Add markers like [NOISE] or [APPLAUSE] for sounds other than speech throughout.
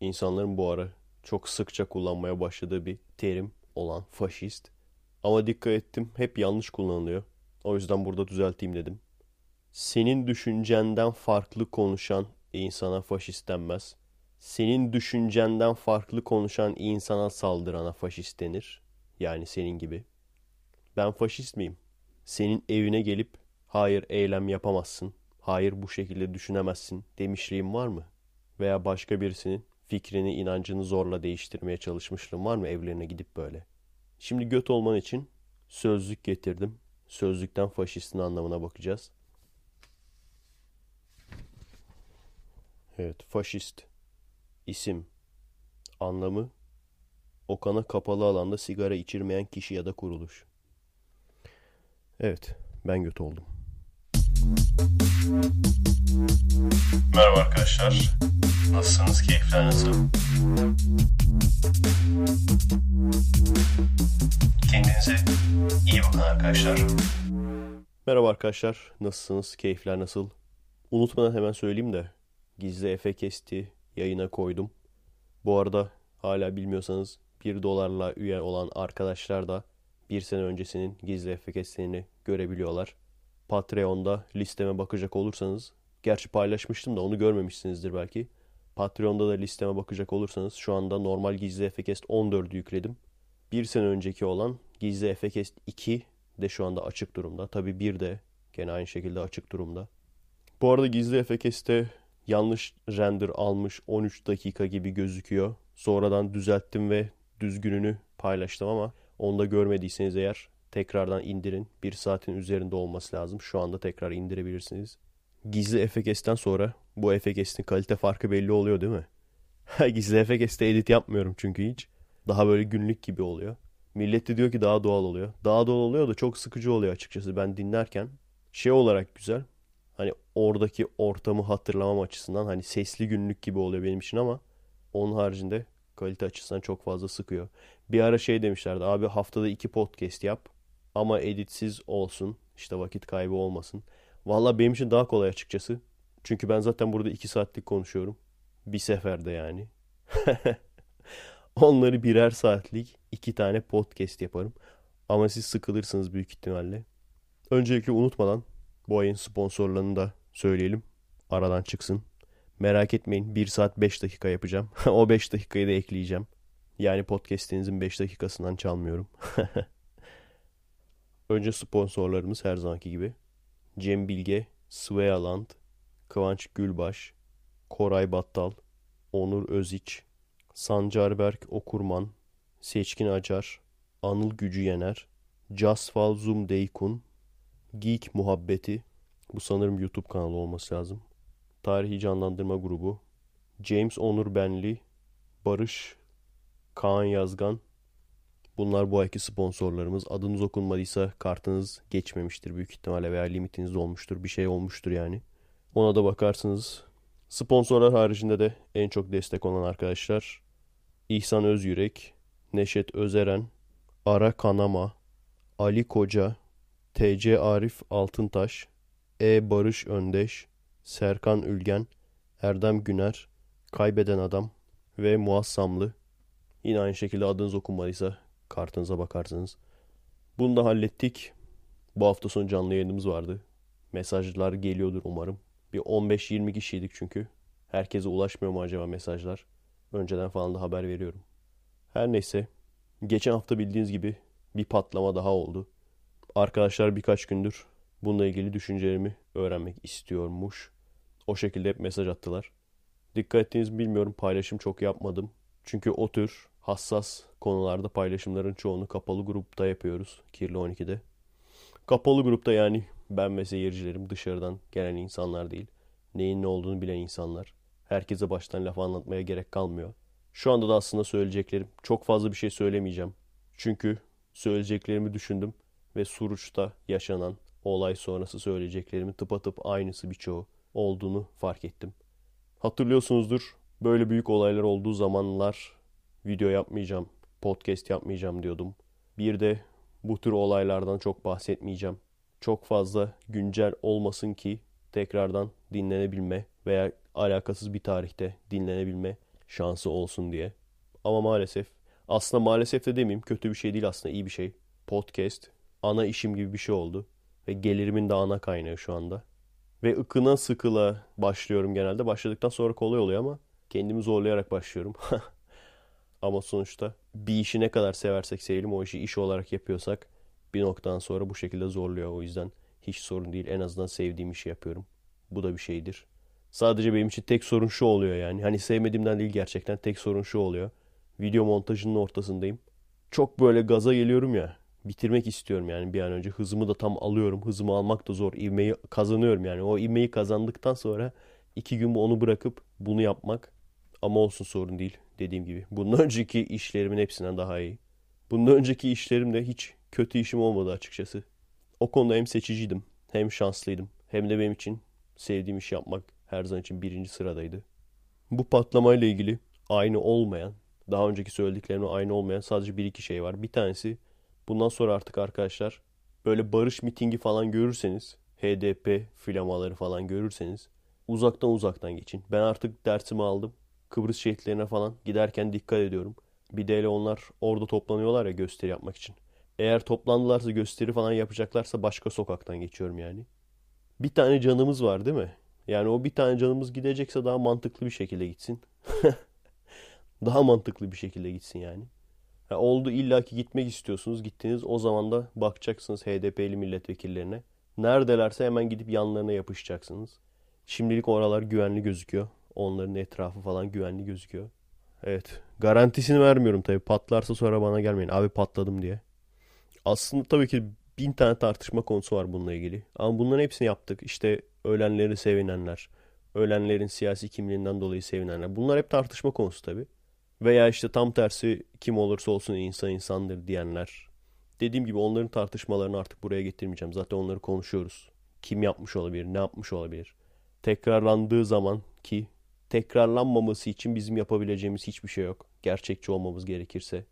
insanların bu ara çok sıkça kullanmaya başladığı bir terim olan faşist. Ama dikkat ettim hep yanlış kullanılıyor. O yüzden burada düzelteyim dedim. Senin düşüncenden farklı konuşan insana faşist denmez. Senin düşüncenden farklı konuşan insana saldırana faşist denir. Yani senin gibi. Ben faşist miyim? Senin evine gelip hayır eylem yapamazsın, hayır bu şekilde düşünemezsin demişliğim var mı? Veya başka birisinin fikrini, inancını zorla değiştirmeye çalışmışlığım var mı evlerine gidip böyle? Şimdi göt olman için sözlük getirdim. Sözlükten faşistin anlamına bakacağız. Evet, faşist. İsim. Anlamı. Okana kapalı alanda sigara içirmeyen kişi ya da kuruluş. Evet, ben göt oldum. Merhaba arkadaşlar. Nasılsınız? Keyifler nasıl? Kendinize iyi bakın arkadaşlar. Merhaba arkadaşlar, nasılsınız? Keyifler nasıl? Unutmadan hemen söyleyeyim de gizli Efe kesti yayına koydum. Bu arada hala bilmiyorsanız 1 dolarla üye olan arkadaşlar da bir sene öncesinin gizli Efe kestiğini görebiliyorlar. Patreon'da listeme bakacak olursanız, gerçi paylaşmıştım da onu görmemişsinizdir belki. Patreon'da da listeme bakacak olursanız şu anda normal gizli Efekest 14'ü yükledim. Bir sene önceki olan gizli Efekest 2 de şu anda açık durumda. Tabi bir de gene aynı şekilde açık durumda. Bu arada gizli Efekest'te yanlış render almış 13 dakika gibi gözüküyor. Sonradan düzelttim ve düzgününü paylaştım ama onu da görmediyseniz eğer tekrardan indirin. Bir saatin üzerinde olması lazım. Şu anda tekrar indirebilirsiniz. Gizli FKS'ten sonra bu FKS'in kalite farkı belli oluyor değil mi? [LAUGHS] Gizli FKS'te edit yapmıyorum çünkü hiç. Daha böyle günlük gibi oluyor. Millet de diyor ki daha doğal oluyor. Daha doğal oluyor da çok sıkıcı oluyor açıkçası ben dinlerken. Şey olarak güzel. Hani oradaki ortamı hatırlamam açısından hani sesli günlük gibi oluyor benim için ama onun haricinde kalite açısından çok fazla sıkıyor. Bir ara şey demişlerdi abi haftada iki podcast yap ama editsiz olsun işte vakit kaybı olmasın. Valla benim için daha kolay açıkçası. Çünkü ben zaten burada iki saatlik konuşuyorum. Bir seferde yani. [LAUGHS] Onları birer saatlik iki tane podcast yaparım. Ama siz sıkılırsınız büyük ihtimalle. Öncelikle unutmadan bu ayın sponsorlarını da söyleyelim. Aradan çıksın. Merak etmeyin 1 saat 5 dakika yapacağım. [LAUGHS] o 5 dakikayı da ekleyeceğim. Yani podcast'inizin 5 dakikasından çalmıyorum. [LAUGHS] Önce sponsorlarımız her zamanki gibi. Cem Bilge, Svealand, Kıvanç Gülbaş, Koray Battal, Onur Öziç, Sancarberk Okurman, Seçkin Acar, Anıl Gücü Yener, Casfal Zoom Deykun, Geek Muhabbeti, bu sanırım YouTube kanalı olması lazım. Tarihi Canlandırma Grubu, James Onur Benli, Barış, Kaan Yazgan. Bunlar bu ayki sponsorlarımız. Adınız okunmadıysa kartınız geçmemiştir büyük ihtimalle veya limitiniz olmuştur. Bir şey olmuştur yani. Ona da bakarsınız. Sponsorlar haricinde de en çok destek olan arkadaşlar İhsan Özyürek, Neşet Özeren, Ara Kanama, Ali Koca, TC Arif Altıntaş, E Barış Öndeş, Serkan Ülgen, Erdem Güner, Kaybeden Adam ve Muassamlı. Yine aynı şekilde adınız okunmadıysa kartınıza bakarsınız. Bunu da hallettik. Bu hafta sonu canlı yayınımız vardı. Mesajlar geliyordur umarım. Bir 15-20 kişiydik çünkü. Herkese ulaşmıyor mu acaba mesajlar? Önceden falan da haber veriyorum. Her neyse. Geçen hafta bildiğiniz gibi bir patlama daha oldu. Arkadaşlar birkaç gündür bununla ilgili düşüncelerimi öğrenmek istiyormuş. O şekilde hep mesaj attılar. Dikkat ettiğiniz bilmiyorum paylaşım çok yapmadım. Çünkü o tür hassas konularda paylaşımların çoğunu kapalı grupta yapıyoruz. Kirli 12'de. Kapalı grupta yani ben ve seyircilerim dışarıdan gelen insanlar değil. Neyin ne olduğunu bilen insanlar. Herkese baştan laf anlatmaya gerek kalmıyor. Şu anda da aslında söyleyeceklerim çok fazla bir şey söylemeyeceğim. Çünkü söyleyeceklerimi düşündüm ve Suruç'ta yaşanan olay sonrası söyleyeceklerimin tıpatıp aynısı birçoğu olduğunu fark ettim. Hatırlıyorsunuzdur böyle büyük olaylar olduğu zamanlar video yapmayacağım, podcast yapmayacağım diyordum. Bir de bu tür olaylardan çok bahsetmeyeceğim. Çok fazla güncel olmasın ki tekrardan dinlenebilme veya alakasız bir tarihte dinlenebilme şansı olsun diye. Ama maalesef aslında maalesef de demeyeyim kötü bir şey değil aslında iyi bir şey. Podcast ana işim gibi bir şey oldu. Ve gelirimin de ana kaynağı şu anda. Ve ıkına sıkıla başlıyorum genelde. Başladıktan sonra kolay oluyor ama kendimi zorlayarak başlıyorum. [LAUGHS] ama sonuçta bir işi ne kadar seversek sevelim o işi iş olarak yapıyorsak bir noktadan sonra bu şekilde zorluyor. O yüzden hiç sorun değil. En azından sevdiğim işi yapıyorum. Bu da bir şeydir. Sadece benim için tek sorun şu oluyor yani. Hani sevmediğimden değil gerçekten tek sorun şu oluyor. Video montajının ortasındayım. Çok böyle gaza geliyorum ya. Bitirmek istiyorum yani bir an önce. Hızımı da tam alıyorum. Hızımı almak da zor. İvmeyi kazanıyorum yani. O ivmeyi kazandıktan sonra iki gün onu bırakıp bunu yapmak. Ama olsun sorun değil dediğim gibi. Bundan [LAUGHS] önceki işlerimin hepsinden daha iyi. Bundan önceki işlerimde hiç kötü işim olmadı açıkçası. O konuda hem seçiciydim hem şanslıydım. Hem de benim için sevdiğim iş yapmak her zaman için birinci sıradaydı. Bu patlamayla ilgili aynı olmayan, daha önceki söylediklerimle aynı olmayan sadece bir iki şey var. Bir tanesi bundan sonra artık arkadaşlar böyle barış mitingi falan görürseniz, HDP flamaları falan görürseniz uzaktan uzaktan geçin. Ben artık dersimi aldım. Kıbrıs şehitlerine falan giderken dikkat ediyorum. Bir de hele onlar orada toplanıyorlar ya gösteri yapmak için. Eğer toplandılarsa gösteri falan yapacaklarsa başka sokaktan geçiyorum yani. Bir tane canımız var değil mi? Yani o bir tane canımız gidecekse daha mantıklı bir şekilde gitsin. [LAUGHS] daha mantıklı bir şekilde gitsin yani. Ha, oldu illaki gitmek istiyorsunuz. Gittiniz o zaman da bakacaksınız HDP'li milletvekillerine. Neredelerse hemen gidip yanlarına yapışacaksınız. Şimdilik oralar güvenli gözüküyor. Onların etrafı falan güvenli gözüküyor. Evet. Garantisini vermiyorum tabii. Patlarsa sonra bana gelmeyin. Abi patladım diye. Aslında tabii ki bin tane tartışma konusu var bununla ilgili. Ama bunların hepsini yaptık. İşte ölenleri sevinenler, ölenlerin siyasi kimliğinden dolayı sevinenler. Bunlar hep tartışma konusu tabii. Veya işte tam tersi kim olursa olsun insan insandır diyenler. Dediğim gibi onların tartışmalarını artık buraya getirmeyeceğim. Zaten onları konuşuyoruz. Kim yapmış olabilir, ne yapmış olabilir. Tekrarlandığı zaman ki tekrarlanmaması için bizim yapabileceğimiz hiçbir şey yok. Gerçekçi olmamız gerekirse.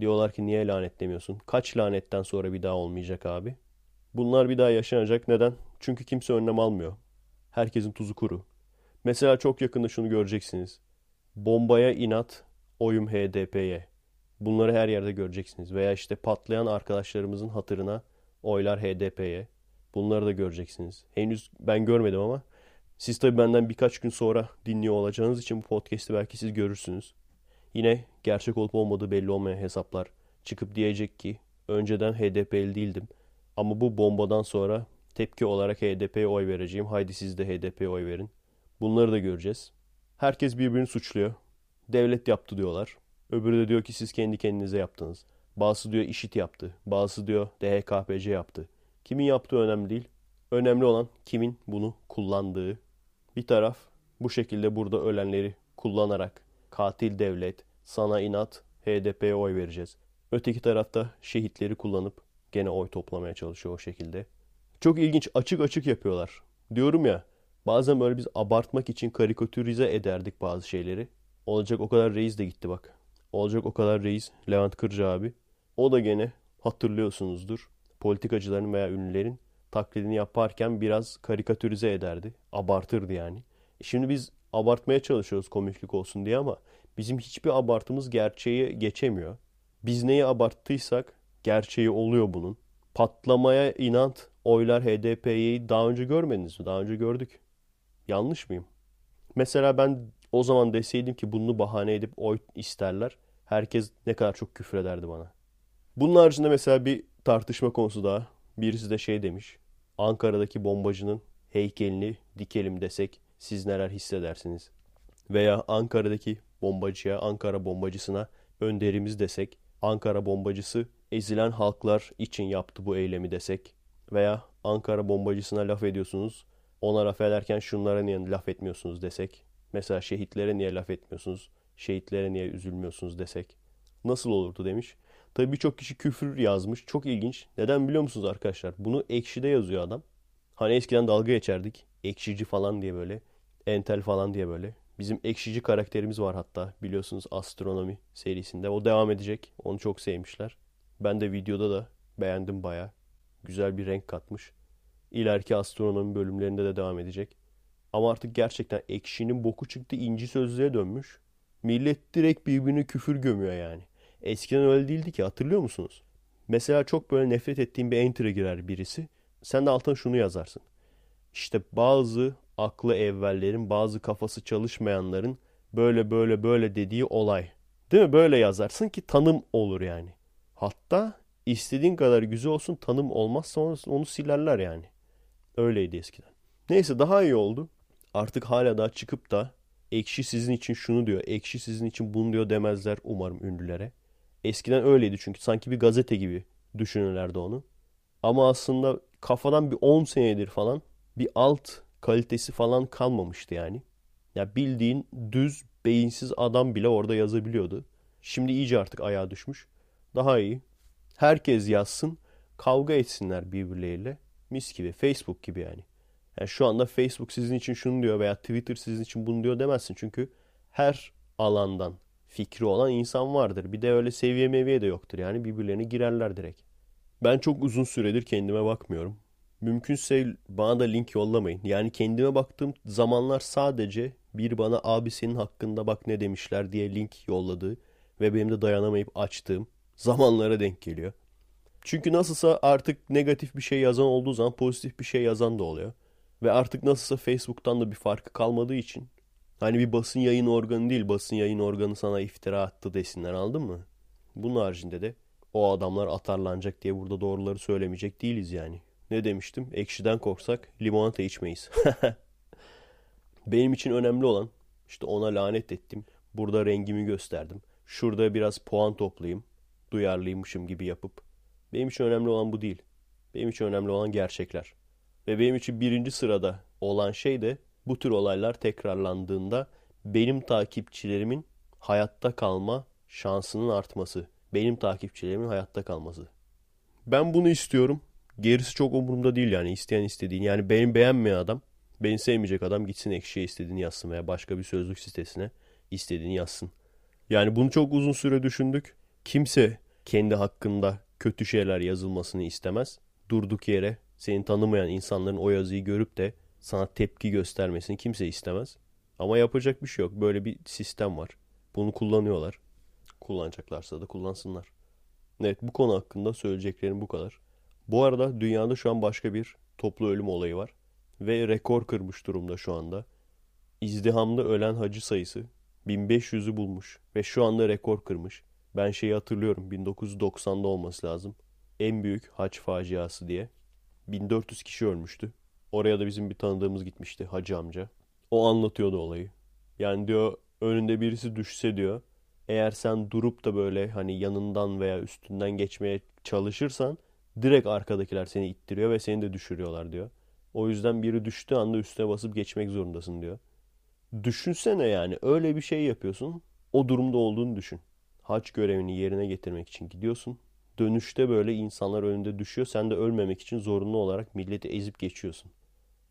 Diyorlar ki niye lanetlemiyorsun? Kaç lanetten sonra bir daha olmayacak abi? Bunlar bir daha yaşanacak. Neden? Çünkü kimse önlem almıyor. Herkesin tuzu kuru. Mesela çok yakında şunu göreceksiniz. Bombaya inat, oyum HDP'ye. Bunları her yerde göreceksiniz. Veya işte patlayan arkadaşlarımızın hatırına oylar HDP'ye. Bunları da göreceksiniz. Henüz ben görmedim ama siz tabii benden birkaç gün sonra dinliyor olacağınız için bu podcast'i belki siz görürsünüz. Yine gerçek olup olmadığı belli olmayan hesaplar çıkıp diyecek ki önceden HDP'li değildim. Ama bu bombadan sonra tepki olarak HDP'ye oy vereceğim. Haydi siz de HDP'ye oy verin. Bunları da göreceğiz. Herkes birbirini suçluyor. Devlet yaptı diyorlar. Öbürü de diyor ki siz kendi kendinize yaptınız. Bazısı diyor işit yaptı. Bazısı diyor DHKPC yaptı. Kimin yaptığı önemli değil. Önemli olan kimin bunu kullandığı. Bir taraf bu şekilde burada ölenleri kullanarak katil devlet, sana inat, HDP'ye oy vereceğiz. Öteki tarafta şehitleri kullanıp gene oy toplamaya çalışıyor o şekilde. Çok ilginç açık açık yapıyorlar. Diyorum ya bazen böyle biz abartmak için karikatürize ederdik bazı şeyleri. Olacak o kadar reis de gitti bak. Olacak o kadar reis Levent Kırcı abi. O da gene hatırlıyorsunuzdur. Politikacıların veya ünlülerin taklidini yaparken biraz karikatürize ederdi. Abartırdı yani. Şimdi biz abartmaya çalışıyoruz komiklik olsun diye ama bizim hiçbir abartımız gerçeği geçemiyor. Biz neyi abarttıysak gerçeği oluyor bunun. Patlamaya inat oylar HDP'yi daha önce görmediniz mi? Daha önce gördük. Yanlış mıyım? Mesela ben o zaman deseydim ki bunu bahane edip oy isterler. Herkes ne kadar çok küfür ederdi bana. Bunun haricinde mesela bir tartışma konusu daha. Birisi de şey demiş. Ankara'daki bombacının heykelini dikelim desek siz neler hissedersiniz? Veya Ankara'daki bombacıya, Ankara bombacısına önderimiz desek, Ankara bombacısı ezilen halklar için yaptı bu eylemi desek veya Ankara bombacısına laf ediyorsunuz, ona laf ederken şunlara niye laf etmiyorsunuz desek, mesela şehitlere niye laf etmiyorsunuz, şehitlere niye üzülmüyorsunuz desek nasıl olurdu demiş. Tabii birçok kişi küfür yazmış. Çok ilginç. Neden biliyor musunuz arkadaşlar? Bunu ekşide yazıyor adam. Hani eskiden dalga geçerdik. Ekşici falan diye böyle. Entel falan diye böyle. Bizim ekşici karakterimiz var hatta biliyorsunuz astronomi serisinde. O devam edecek. Onu çok sevmişler. Ben de videoda da beğendim baya. Güzel bir renk katmış. İleriki astronomi bölümlerinde de devam edecek. Ama artık gerçekten ekşinin boku çıktı inci sözlüğe dönmüş. Millet direkt birbirine küfür gömüyor yani. Eskiden öyle değildi ki hatırlıyor musunuz? Mesela çok böyle nefret ettiğin bir enter'a girer birisi. Sen de altına şunu yazarsın. İşte bazı aklı evvellerin, bazı kafası çalışmayanların böyle böyle böyle dediği olay. Değil mi? Böyle yazarsın ki tanım olur yani. Hatta istediğin kadar güzel olsun tanım olmazsa onu, onu silerler yani. Öyleydi eskiden. Neyse daha iyi oldu. Artık hala daha çıkıp da ekşi sizin için şunu diyor, ekşi sizin için bunu diyor demezler umarım ünlülere. Eskiden öyleydi çünkü sanki bir gazete gibi düşünürlerdi onu. Ama aslında kafadan bir 10 senedir falan bir alt kalitesi falan kalmamıştı yani. Ya bildiğin düz beyinsiz adam bile orada yazabiliyordu. Şimdi iyice artık ayağa düşmüş. Daha iyi. Herkes yazsın, kavga etsinler birbirleriyle. Mis gibi, Facebook gibi yani. Yani şu anda Facebook sizin için şunu diyor veya Twitter sizin için bunu diyor demezsin. Çünkü her alandan fikri olan insan vardır. Bir de öyle seviye meviye de yoktur. Yani birbirlerine girerler direkt. Ben çok uzun süredir kendime bakmıyorum. Mümkünse bana da link yollamayın. Yani kendime baktığım zamanlar sadece bir bana abi senin hakkında bak ne demişler diye link yolladığı ve benim de dayanamayıp açtığım zamanlara denk geliyor. Çünkü nasılsa artık negatif bir şey yazan olduğu zaman pozitif bir şey yazan da oluyor. Ve artık nasılsa Facebook'tan da bir farkı kalmadığı için hani bir basın yayın organı değil basın yayın organı sana iftira attı desinler aldın mı? Bunun haricinde de o adamlar atarlanacak diye burada doğruları söylemeyecek değiliz yani. Ne demiştim? Ekşiden korksak limonata içmeyiz. [LAUGHS] Benim için önemli olan işte ona lanet ettim. Burada rengimi gösterdim. Şurada biraz puan toplayayım. Duyarlıymışım gibi yapıp. Benim için önemli olan bu değil. Benim için önemli olan gerçekler. Ve benim için birinci sırada olan şey de bu tür olaylar tekrarlandığında benim takipçilerimin hayatta kalma şansının artması. Benim takipçilerimin hayatta kalması. Ben bunu istiyorum. Gerisi çok umurumda değil yani isteyen istediğin. Yani benim beğenmeyen adam, beni sevmeyecek adam gitsin ekşiye istediğini yazsın veya başka bir sözlük sitesine istediğini yazsın. Yani bunu çok uzun süre düşündük. Kimse kendi hakkında kötü şeyler yazılmasını istemez. Durduk yere seni tanımayan insanların o yazıyı görüp de sana tepki göstermesini kimse istemez. Ama yapacak bir şey yok. Böyle bir sistem var. Bunu kullanıyorlar. Kullanacaklarsa da kullansınlar. Evet bu konu hakkında söyleyeceklerim bu kadar. Bu arada dünyada şu an başka bir toplu ölüm olayı var. Ve rekor kırmış durumda şu anda. İzdihamda ölen hacı sayısı 1500'ü bulmuş. Ve şu anda rekor kırmış. Ben şeyi hatırlıyorum 1990'da olması lazım. En büyük hac faciası diye. 1400 kişi ölmüştü. Oraya da bizim bir tanıdığımız gitmişti hacı amca. O anlatıyordu olayı. Yani diyor önünde birisi düşse diyor. Eğer sen durup da böyle hani yanından veya üstünden geçmeye çalışırsan direkt arkadakiler seni ittiriyor ve seni de düşürüyorlar diyor. O yüzden biri düştüğü anda üstüne basıp geçmek zorundasın diyor. Düşünsene yani öyle bir şey yapıyorsun. O durumda olduğunu düşün. Haç görevini yerine getirmek için gidiyorsun. Dönüşte böyle insanlar önünde düşüyor. Sen de ölmemek için zorunlu olarak milleti ezip geçiyorsun.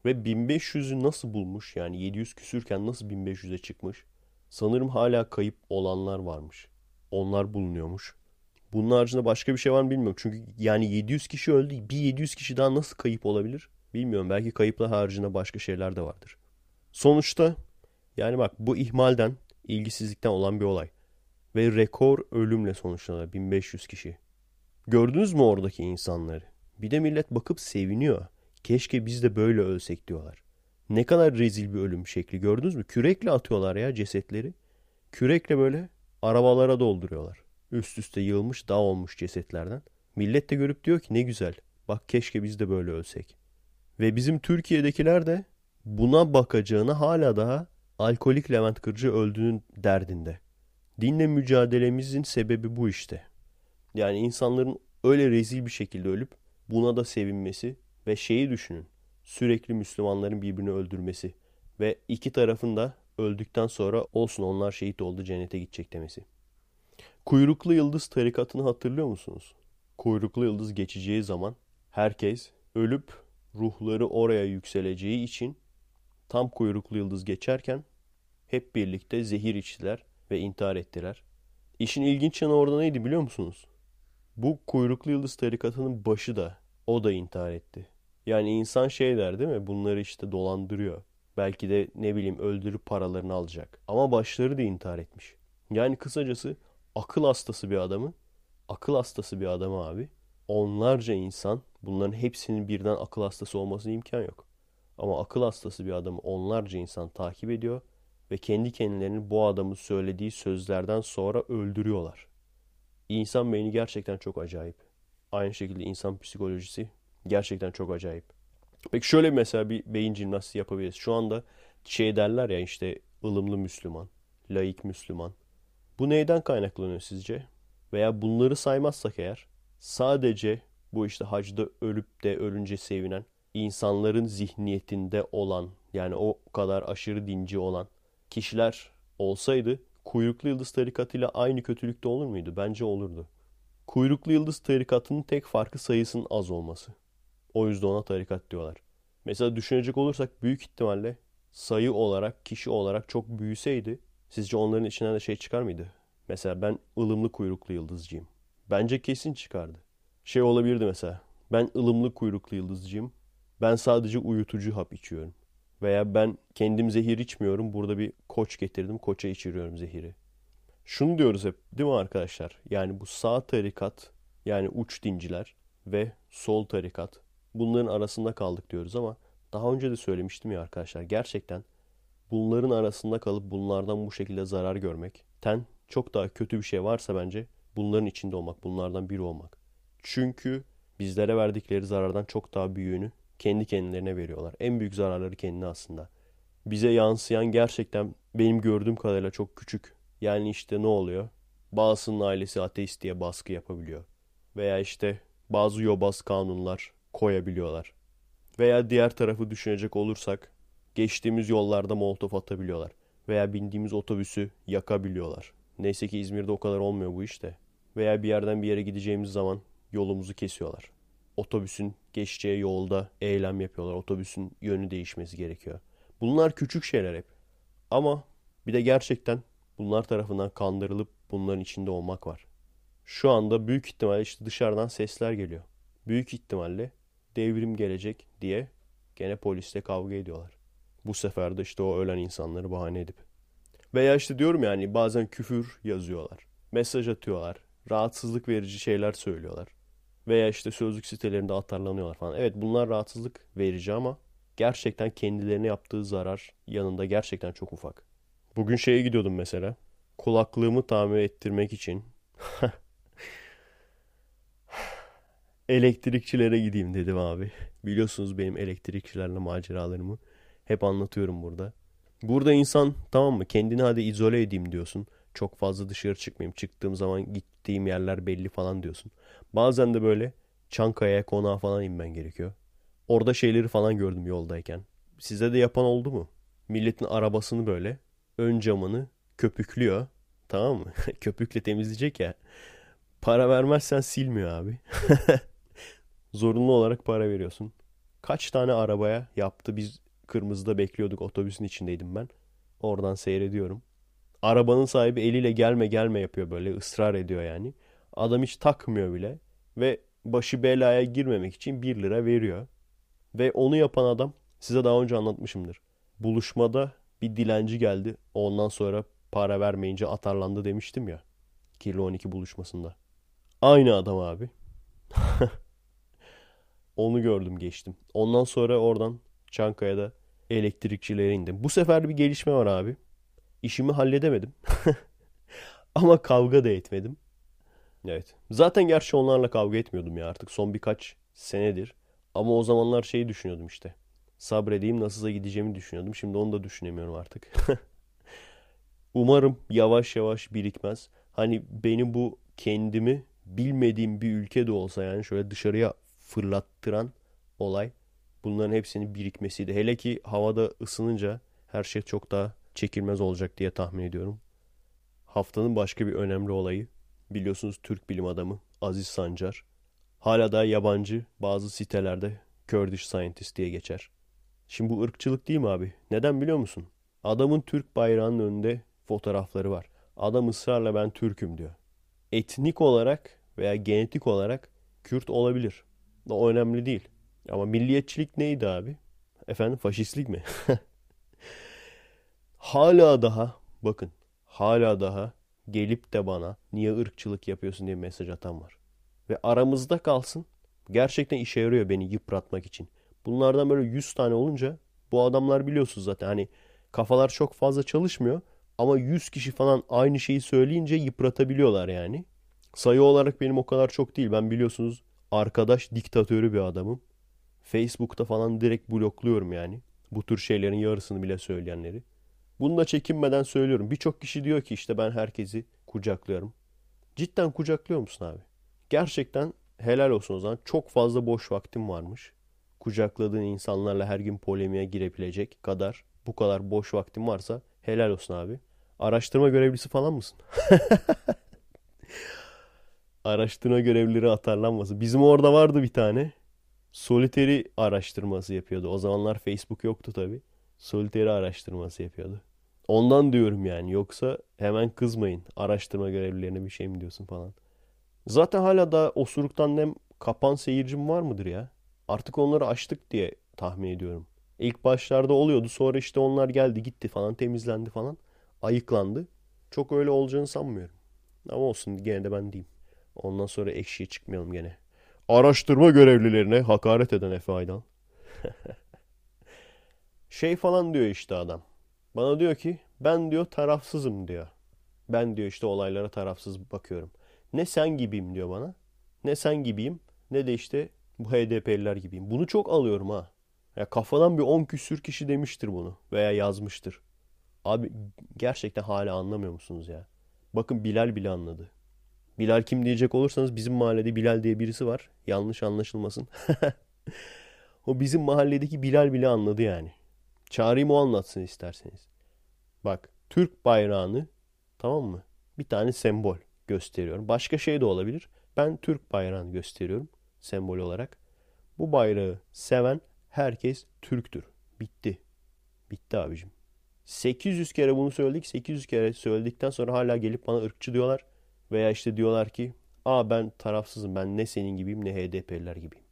Ve 1500'ü nasıl bulmuş yani 700 küsürken nasıl 1500'e çıkmış? Sanırım hala kayıp olanlar varmış. Onlar bulunuyormuş. Bunun haricinde başka bir şey var mı bilmiyorum. Çünkü yani 700 kişi öldü. Bir 700 kişi daha nasıl kayıp olabilir? Bilmiyorum. Belki kayıplar haricinde başka şeyler de vardır. Sonuçta yani bak bu ihmalden, ilgisizlikten olan bir olay. Ve rekor ölümle sonuçlanıyor. 1500 kişi. Gördünüz mü oradaki insanları? Bir de millet bakıp seviniyor. Keşke biz de böyle ölsek diyorlar. Ne kadar rezil bir ölüm şekli gördünüz mü? Kürekle atıyorlar ya cesetleri. Kürekle böyle arabalara dolduruyorlar. Üst üste yığılmış dağ olmuş cesetlerden. Millet de görüp diyor ki ne güzel. Bak keşke biz de böyle ölsek. Ve bizim Türkiye'dekiler de buna bakacağına hala daha alkolik Levent Kırcı öldüğünün derdinde. Dinle mücadelemizin sebebi bu işte. Yani insanların öyle rezil bir şekilde ölüp buna da sevinmesi ve şeyi düşünün. Sürekli Müslümanların birbirini öldürmesi ve iki tarafın da öldükten sonra olsun onlar şehit oldu cennete gidecek demesi. Kuyruklu Yıldız tarikatını hatırlıyor musunuz? Kuyruklu Yıldız geçeceği zaman herkes ölüp ruhları oraya yükseleceği için tam kuyruklu yıldız geçerken hep birlikte zehir içtiler ve intihar ettiler. İşin ilginç yanı orada neydi biliyor musunuz? Bu kuyruklu yıldız tarikatının başı da o da intihar etti. Yani insan şey der değil mi? Bunları işte dolandırıyor. Belki de ne bileyim öldürüp paralarını alacak. Ama başları da intihar etmiş. Yani kısacası akıl hastası bir adamı, akıl hastası bir adamı abi. Onlarca insan bunların hepsinin birden akıl hastası olmasına imkan yok. Ama akıl hastası bir adamı onlarca insan takip ediyor ve kendi kendilerini bu adamın söylediği sözlerden sonra öldürüyorlar. İnsan beyni gerçekten çok acayip. Aynı şekilde insan psikolojisi gerçekten çok acayip. Peki şöyle mesela bir beyin jimnastiği yapabiliriz. Şu anda şey derler ya işte ılımlı Müslüman, laik Müslüman. Bu neyden kaynaklanıyor sizce? Veya bunları saymazsak eğer sadece bu işte hacda ölüp de ölünce sevinen insanların zihniyetinde olan yani o kadar aşırı dinci olan kişiler olsaydı kuyruklu yıldız tarikatıyla aynı kötülükte olur muydu? Bence olurdu. Kuyruklu yıldız tarikatının tek farkı sayısının az olması. O yüzden ona tarikat diyorlar. Mesela düşünecek olursak büyük ihtimalle sayı olarak, kişi olarak çok büyüseydi sizce onların içinden de şey çıkar mıydı? Mesela ben ılımlı kuyruklu yıldızcıyım. Bence kesin çıkardı. Şey olabilirdi mesela. Ben ılımlı kuyruklu yıldızcıyım. Ben sadece uyutucu hap içiyorum. Veya ben kendim zehir içmiyorum. Burada bir koç getirdim. Koça içiriyorum zehiri. Şunu diyoruz hep değil mi arkadaşlar? Yani bu sağ tarikat yani uç dinciler ve sol tarikat bunların arasında kaldık diyoruz ama daha önce de söylemiştim ya arkadaşlar gerçekten bunların arasında kalıp bunlardan bu şekilde zarar görmek ten çok daha kötü bir şey varsa bence bunların içinde olmak, bunlardan biri olmak. Çünkü bizlere verdikleri zarardan çok daha büyüğünü kendi kendilerine veriyorlar. En büyük zararları kendine aslında. Bize yansıyan gerçekten benim gördüğüm kadarıyla çok küçük. Yani işte ne oluyor? Bazısının ailesi ateist diye baskı yapabiliyor. Veya işte bazı yobaz kanunlar koyabiliyorlar. Veya diğer tarafı düşünecek olursak geçtiğimiz yollarda molotof atabiliyorlar. Veya bindiğimiz otobüsü yakabiliyorlar. Neyse ki İzmir'de o kadar olmuyor bu işte. Veya bir yerden bir yere gideceğimiz zaman yolumuzu kesiyorlar. Otobüsün geçeceği yolda eylem yapıyorlar. Otobüsün yönü değişmesi gerekiyor. Bunlar küçük şeyler hep. Ama bir de gerçekten bunlar tarafından kandırılıp bunların içinde olmak var. Şu anda büyük ihtimalle işte dışarıdan sesler geliyor. Büyük ihtimalle devrim gelecek diye gene polisle kavga ediyorlar. Bu sefer de işte o ölen insanları bahane edip. Veya işte diyorum yani bazen küfür yazıyorlar. Mesaj atıyorlar. Rahatsızlık verici şeyler söylüyorlar. Veya işte sözlük sitelerinde atarlanıyorlar falan. Evet bunlar rahatsızlık verici ama gerçekten kendilerine yaptığı zarar yanında gerçekten çok ufak. Bugün şeye gidiyordum mesela. Kulaklığımı tamir ettirmek için [LAUGHS] elektrikçilere gideyim dedim abi. Biliyorsunuz benim elektrikçilerle maceralarımı hep anlatıyorum burada. Burada insan tamam mı kendini hadi izole edeyim diyorsun. Çok fazla dışarı çıkmayayım. Çıktığım zaman gittiğim yerler belli falan diyorsun. Bazen de böyle Çankaya'ya konağa falan inmen gerekiyor. Orada şeyleri falan gördüm yoldayken. Size de yapan oldu mu? Milletin arabasını böyle ön camını köpüklüyor. Tamam mı? [LAUGHS] Köpükle temizleyecek ya. Para vermezsen silmiyor abi. [LAUGHS] Zorunlu olarak para veriyorsun. Kaç tane arabaya yaptı biz kırmızıda bekliyorduk otobüsün içindeydim ben. Oradan seyrediyorum. Arabanın sahibi eliyle gelme gelme yapıyor böyle ısrar ediyor yani. Adam hiç takmıyor bile ve başı belaya girmemek için 1 lira veriyor. Ve onu yapan adam size daha önce anlatmışımdır. Buluşmada bir dilenci geldi. Ondan sonra para vermeyince atarlandı demiştim ya. Kirli 12 buluşmasında. Aynı adam abi. [LAUGHS] Onu gördüm geçtim. Ondan sonra oradan Çankaya'da elektrikçilere indim. Bu sefer bir gelişme var abi. İşimi halledemedim. [LAUGHS] Ama kavga da etmedim. Evet. Zaten gerçi onlarla kavga etmiyordum ya artık son birkaç senedir. Ama o zamanlar şeyi düşünüyordum işte. Sabredeyim nasılsa gideceğimi düşünüyordum. Şimdi onu da düşünemiyorum artık. [LAUGHS] Umarım yavaş yavaş birikmez. Hani benim bu kendimi bilmediğim bir ülke de olsa yani şöyle dışarıya fırlattıran olay bunların hepsinin birikmesiydi. Hele ki havada ısınınca her şey çok daha çekilmez olacak diye tahmin ediyorum. Haftanın başka bir önemli olayı biliyorsunuz Türk bilim adamı Aziz Sancar. Hala da yabancı bazı sitelerde Kurdish Scientist diye geçer. Şimdi bu ırkçılık değil mi abi? Neden biliyor musun? Adamın Türk bayrağının önünde fotoğrafları var. Adam ısrarla ben Türk'üm diyor. Etnik olarak veya genetik olarak Kürt olabilir. O önemli değil. Ama milliyetçilik neydi abi? Efendim faşistlik mi? [LAUGHS] hala daha bakın hala daha gelip de bana niye ırkçılık yapıyorsun diye mesaj atan var. Ve aramızda kalsın. Gerçekten işe yarıyor beni yıpratmak için. Bunlardan böyle 100 tane olunca bu adamlar biliyorsunuz zaten hani kafalar çok fazla çalışmıyor ama 100 kişi falan aynı şeyi söyleyince yıpratabiliyorlar yani. Sayı olarak benim o kadar çok değil. Ben biliyorsunuz arkadaş diktatörü bir adamım. Facebook'ta falan direkt blokluyorum yani. Bu tür şeylerin yarısını bile söyleyenleri. Bunu da çekinmeden söylüyorum. Birçok kişi diyor ki işte ben herkesi kucaklıyorum. Cidden kucaklıyor musun abi? Gerçekten helal olsun o zaman. Çok fazla boş vaktim varmış. Kucakladığın insanlarla her gün polemiğe girebilecek kadar bu kadar boş vaktim varsa helal olsun abi. Araştırma görevlisi falan mısın? [LAUGHS] Araştırma görevlileri atarlanması. Bizim orada vardı bir tane. Solitary araştırması yapıyordu. O zamanlar Facebook yoktu tabi. Solitary araştırması yapıyordu. Ondan diyorum yani. Yoksa hemen kızmayın. Araştırma görevlilerine bir şey mi diyorsun falan. Zaten hala da osuruktan nem kapan seyircim var mıdır ya? Artık onları açtık diye tahmin ediyorum. İlk başlarda oluyordu. Sonra işte onlar geldi gitti falan temizlendi falan. Ayıklandı. Çok öyle olacağını sanmıyorum. Ama olsun gene de ben diyeyim. Ondan sonra ekşiye çıkmayalım gene. Araştırma görevlilerine hakaret eden Efe Aydan. [LAUGHS] şey falan diyor işte adam. Bana diyor ki ben diyor tarafsızım diyor. Ben diyor işte olaylara tarafsız bakıyorum. Ne sen gibiyim diyor bana. Ne sen gibiyim ne de işte bu HDP'liler gibiyim. Bunu çok alıyorum ha. Ya kafadan bir 10 küsür kişi demiştir bunu veya yazmıştır. Abi gerçekten hala anlamıyor musunuz ya? Bakın Bilal bile anladı. Bilal kim diyecek olursanız bizim mahallede Bilal diye birisi var. Yanlış anlaşılmasın. [LAUGHS] o bizim mahalledeki Bilal bile anladı yani. Çağırayım o anlatsın isterseniz. Bak Türk bayrağını tamam mı? Bir tane sembol gösteriyorum. Başka şey de olabilir. Ben Türk bayrağını gösteriyorum sembol olarak. Bu bayrağı seven herkes Türktür. Bitti. Bitti abicim. 800 kere bunu söyledik. 800 kere söyledikten sonra hala gelip bana ırkçı diyorlar. Veya işte diyorlar ki aa ben tarafsızım ben ne senin gibiyim ne HDP'liler gibiyim.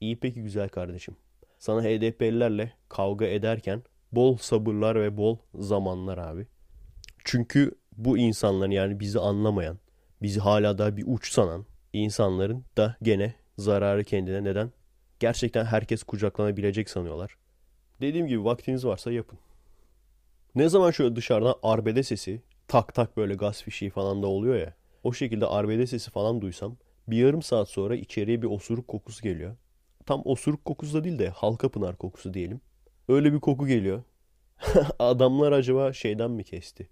İyi peki güzel kardeşim. Sana HDP'lilerle kavga ederken bol sabırlar ve bol zamanlar abi. Çünkü bu insanların yani bizi anlamayan, bizi hala daha bir uç sanan insanların da gene zararı kendine neden? Gerçekten herkes kucaklanabilecek sanıyorlar. Dediğim gibi vaktiniz varsa yapın. Ne zaman şöyle dışarıdan arbede sesi tak tak böyle gaz fişeği falan da oluyor ya. O şekilde arbede sesi falan duysam bir yarım saat sonra içeriye bir osuruk kokusu geliyor. Tam osuruk kokusu da değil de halka pınar kokusu diyelim. Öyle bir koku geliyor. [LAUGHS] Adamlar acaba şeyden mi kesti?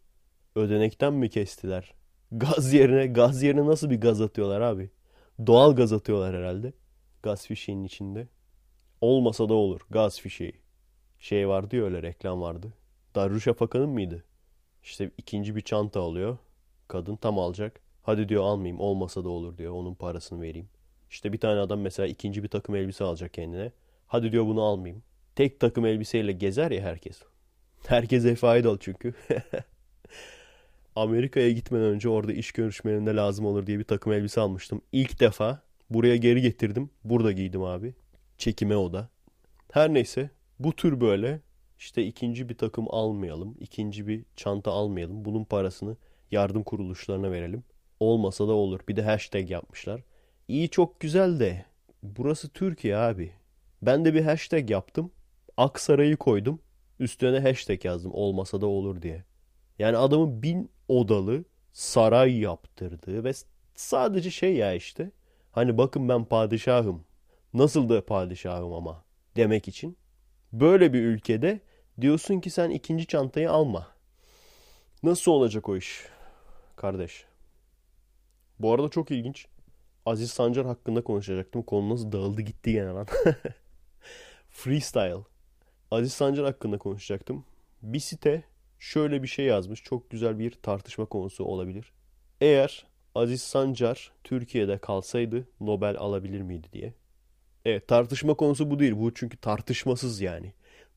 Ödenekten mi kestiler? Gaz yerine gaz yerine nasıl bir gaz atıyorlar abi? Doğal gaz atıyorlar herhalde. Gaz fişeğinin içinde. Olmasa da olur gaz fişeği. Şey vardı ya öyle reklam vardı. Darüşşafaka'nın mıydı? İşte ikinci bir çanta alıyor. Kadın tam alacak. Hadi diyor almayayım olmasa da olur diyor. Onun parasını vereyim. İşte bir tane adam mesela ikinci bir takım elbise alacak kendine. Hadi diyor bunu almayayım. Tek takım elbiseyle gezer ya herkes. Herkese faydalı çünkü. [LAUGHS] Amerika'ya gitmeden önce orada iş görüşmelerinde lazım olur diye bir takım elbise almıştım. İlk defa buraya geri getirdim. Burada giydim abi. Çekime o da. Her neyse bu tür böyle işte ikinci bir takım almayalım, ikinci bir çanta almayalım. Bunun parasını yardım kuruluşlarına verelim. Olmasa da olur. Bir de hashtag yapmışlar. İyi çok güzel de burası Türkiye abi. Ben de bir hashtag yaptım. Aksaray'ı koydum. Üstüne hashtag yazdım. Olmasa da olur diye. Yani adamın bin odalı saray yaptırdığı ve sadece şey ya işte. Hani bakın ben padişahım. Nasıl da padişahım ama demek için. Böyle bir ülkede Diyorsun ki sen ikinci çantayı alma. Nasıl olacak o iş? Kardeş. Bu arada çok ilginç. Aziz Sancar hakkında konuşacaktım. Konu nasıl dağıldı gitti gene lan. [LAUGHS] Freestyle. Aziz Sancar hakkında konuşacaktım. Bir site şöyle bir şey yazmış. Çok güzel bir tartışma konusu olabilir. Eğer Aziz Sancar Türkiye'de kalsaydı Nobel alabilir miydi diye. Evet tartışma konusu bu değil. Bu çünkü tartışmasız yani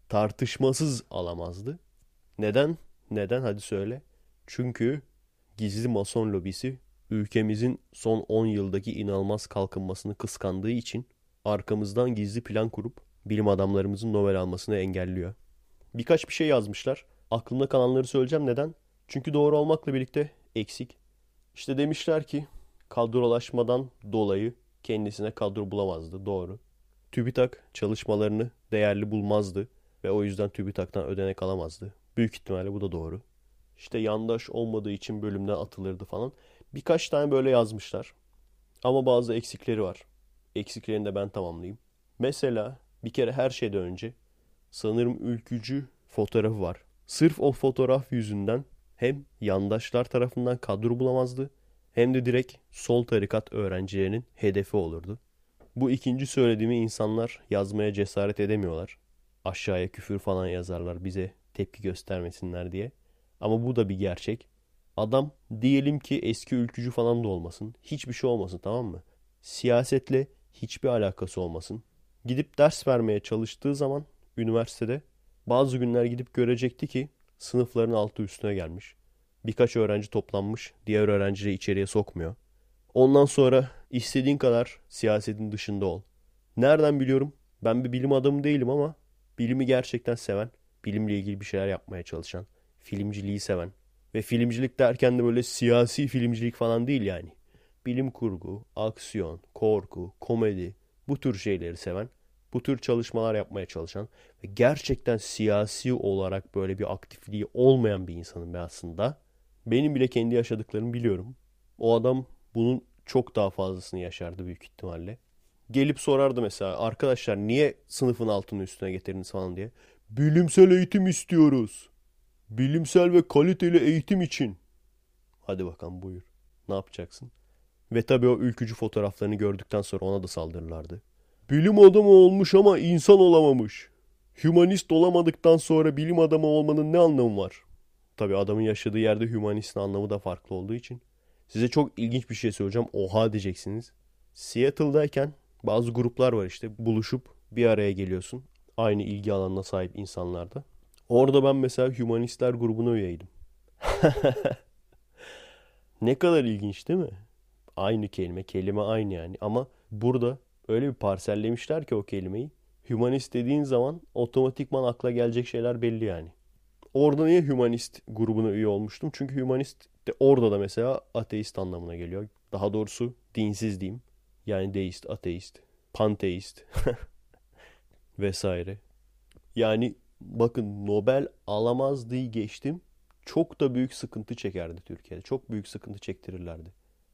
tartışmasız alamazdı. Neden? Neden hadi söyle. Çünkü gizli mason lobisi ülkemizin son 10 yıldaki inanılmaz kalkınmasını kıskandığı için arkamızdan gizli plan kurup bilim adamlarımızın Nobel almasını engelliyor. Birkaç bir şey yazmışlar. Aklımda kalanları söyleyeceğim. Neden? Çünkü doğru olmakla birlikte eksik. İşte demişler ki kadrolaşmadan dolayı kendisine kadro bulamazdı. Doğru. TÜBİTAK çalışmalarını değerli bulmazdı ve o yüzden TÜBİTAK'tan ödenek alamazdı. Büyük ihtimalle bu da doğru. İşte yandaş olmadığı için bölümden atılırdı falan. Birkaç tane böyle yazmışlar. Ama bazı eksikleri var. Eksiklerini de ben tamamlayayım. Mesela bir kere her şeyden önce sanırım ülkücü fotoğrafı var. Sırf o fotoğraf yüzünden hem yandaşlar tarafından kadro bulamazdı hem de direkt sol tarikat öğrencilerinin hedefi olurdu. Bu ikinci söylediğimi insanlar yazmaya cesaret edemiyorlar. Aşağıya küfür falan yazarlar bize tepki göstermesinler diye. Ama bu da bir gerçek. Adam diyelim ki eski ülkücü falan da olmasın. Hiçbir şey olmasın tamam mı? Siyasetle hiçbir alakası olmasın. Gidip ders vermeye çalıştığı zaman üniversitede bazı günler gidip görecekti ki sınıfların altı üstüne gelmiş. Birkaç öğrenci toplanmış, diğer öğrencileri içeriye sokmuyor. Ondan sonra istediğin kadar siyasetin dışında ol. Nereden biliyorum? Ben bir bilim adamı değilim ama bilimi gerçekten seven, bilimle ilgili bir şeyler yapmaya çalışan, filmciliği seven ve filmcilik derken de böyle siyasi filmcilik falan değil yani. Bilim kurgu, aksiyon, korku, komedi bu tür şeyleri seven, bu tür çalışmalar yapmaya çalışan ve gerçekten siyasi olarak böyle bir aktifliği olmayan bir insanım ben aslında. Benim bile kendi yaşadıklarımı biliyorum. O adam bunun çok daha fazlasını yaşardı büyük ihtimalle. Gelip sorardı mesela arkadaşlar niye sınıfın altını üstüne getirdiniz falan diye. Bilimsel eğitim istiyoruz. Bilimsel ve kaliteli eğitim için. Hadi bakalım buyur. Ne yapacaksın? Ve tabii o ülkücü fotoğraflarını gördükten sonra ona da saldırırlardı. Bilim adamı olmuş ama insan olamamış. Hümanist olamadıktan sonra bilim adamı olmanın ne anlamı var? Tabii adamın yaşadığı yerde hümanistin anlamı da farklı olduğu için. Size çok ilginç bir şey söyleyeceğim. Oha diyeceksiniz. Seattle'dayken bazı gruplar var işte buluşup bir araya geliyorsun. Aynı ilgi alanına sahip insanlarda. Orada ben mesela Hümanistler grubuna üyeydim. [LAUGHS] ne kadar ilginç değil mi? Aynı kelime, kelime aynı yani. Ama burada öyle bir parsellemişler ki o kelimeyi. Hümanist dediğin zaman otomatikman akla gelecek şeyler belli yani. Orada niye hümanist grubuna üye olmuştum? Çünkü hümanist de orada da mesela ateist anlamına geliyor. Daha doğrusu dinsiz diyeyim. Yani deist, ateist, panteist [LAUGHS] vesaire. Yani bakın Nobel alamaz diye geçtim. Çok da büyük sıkıntı çekerdi Türkiye'de. Çok büyük sıkıntı çektirirlerdi.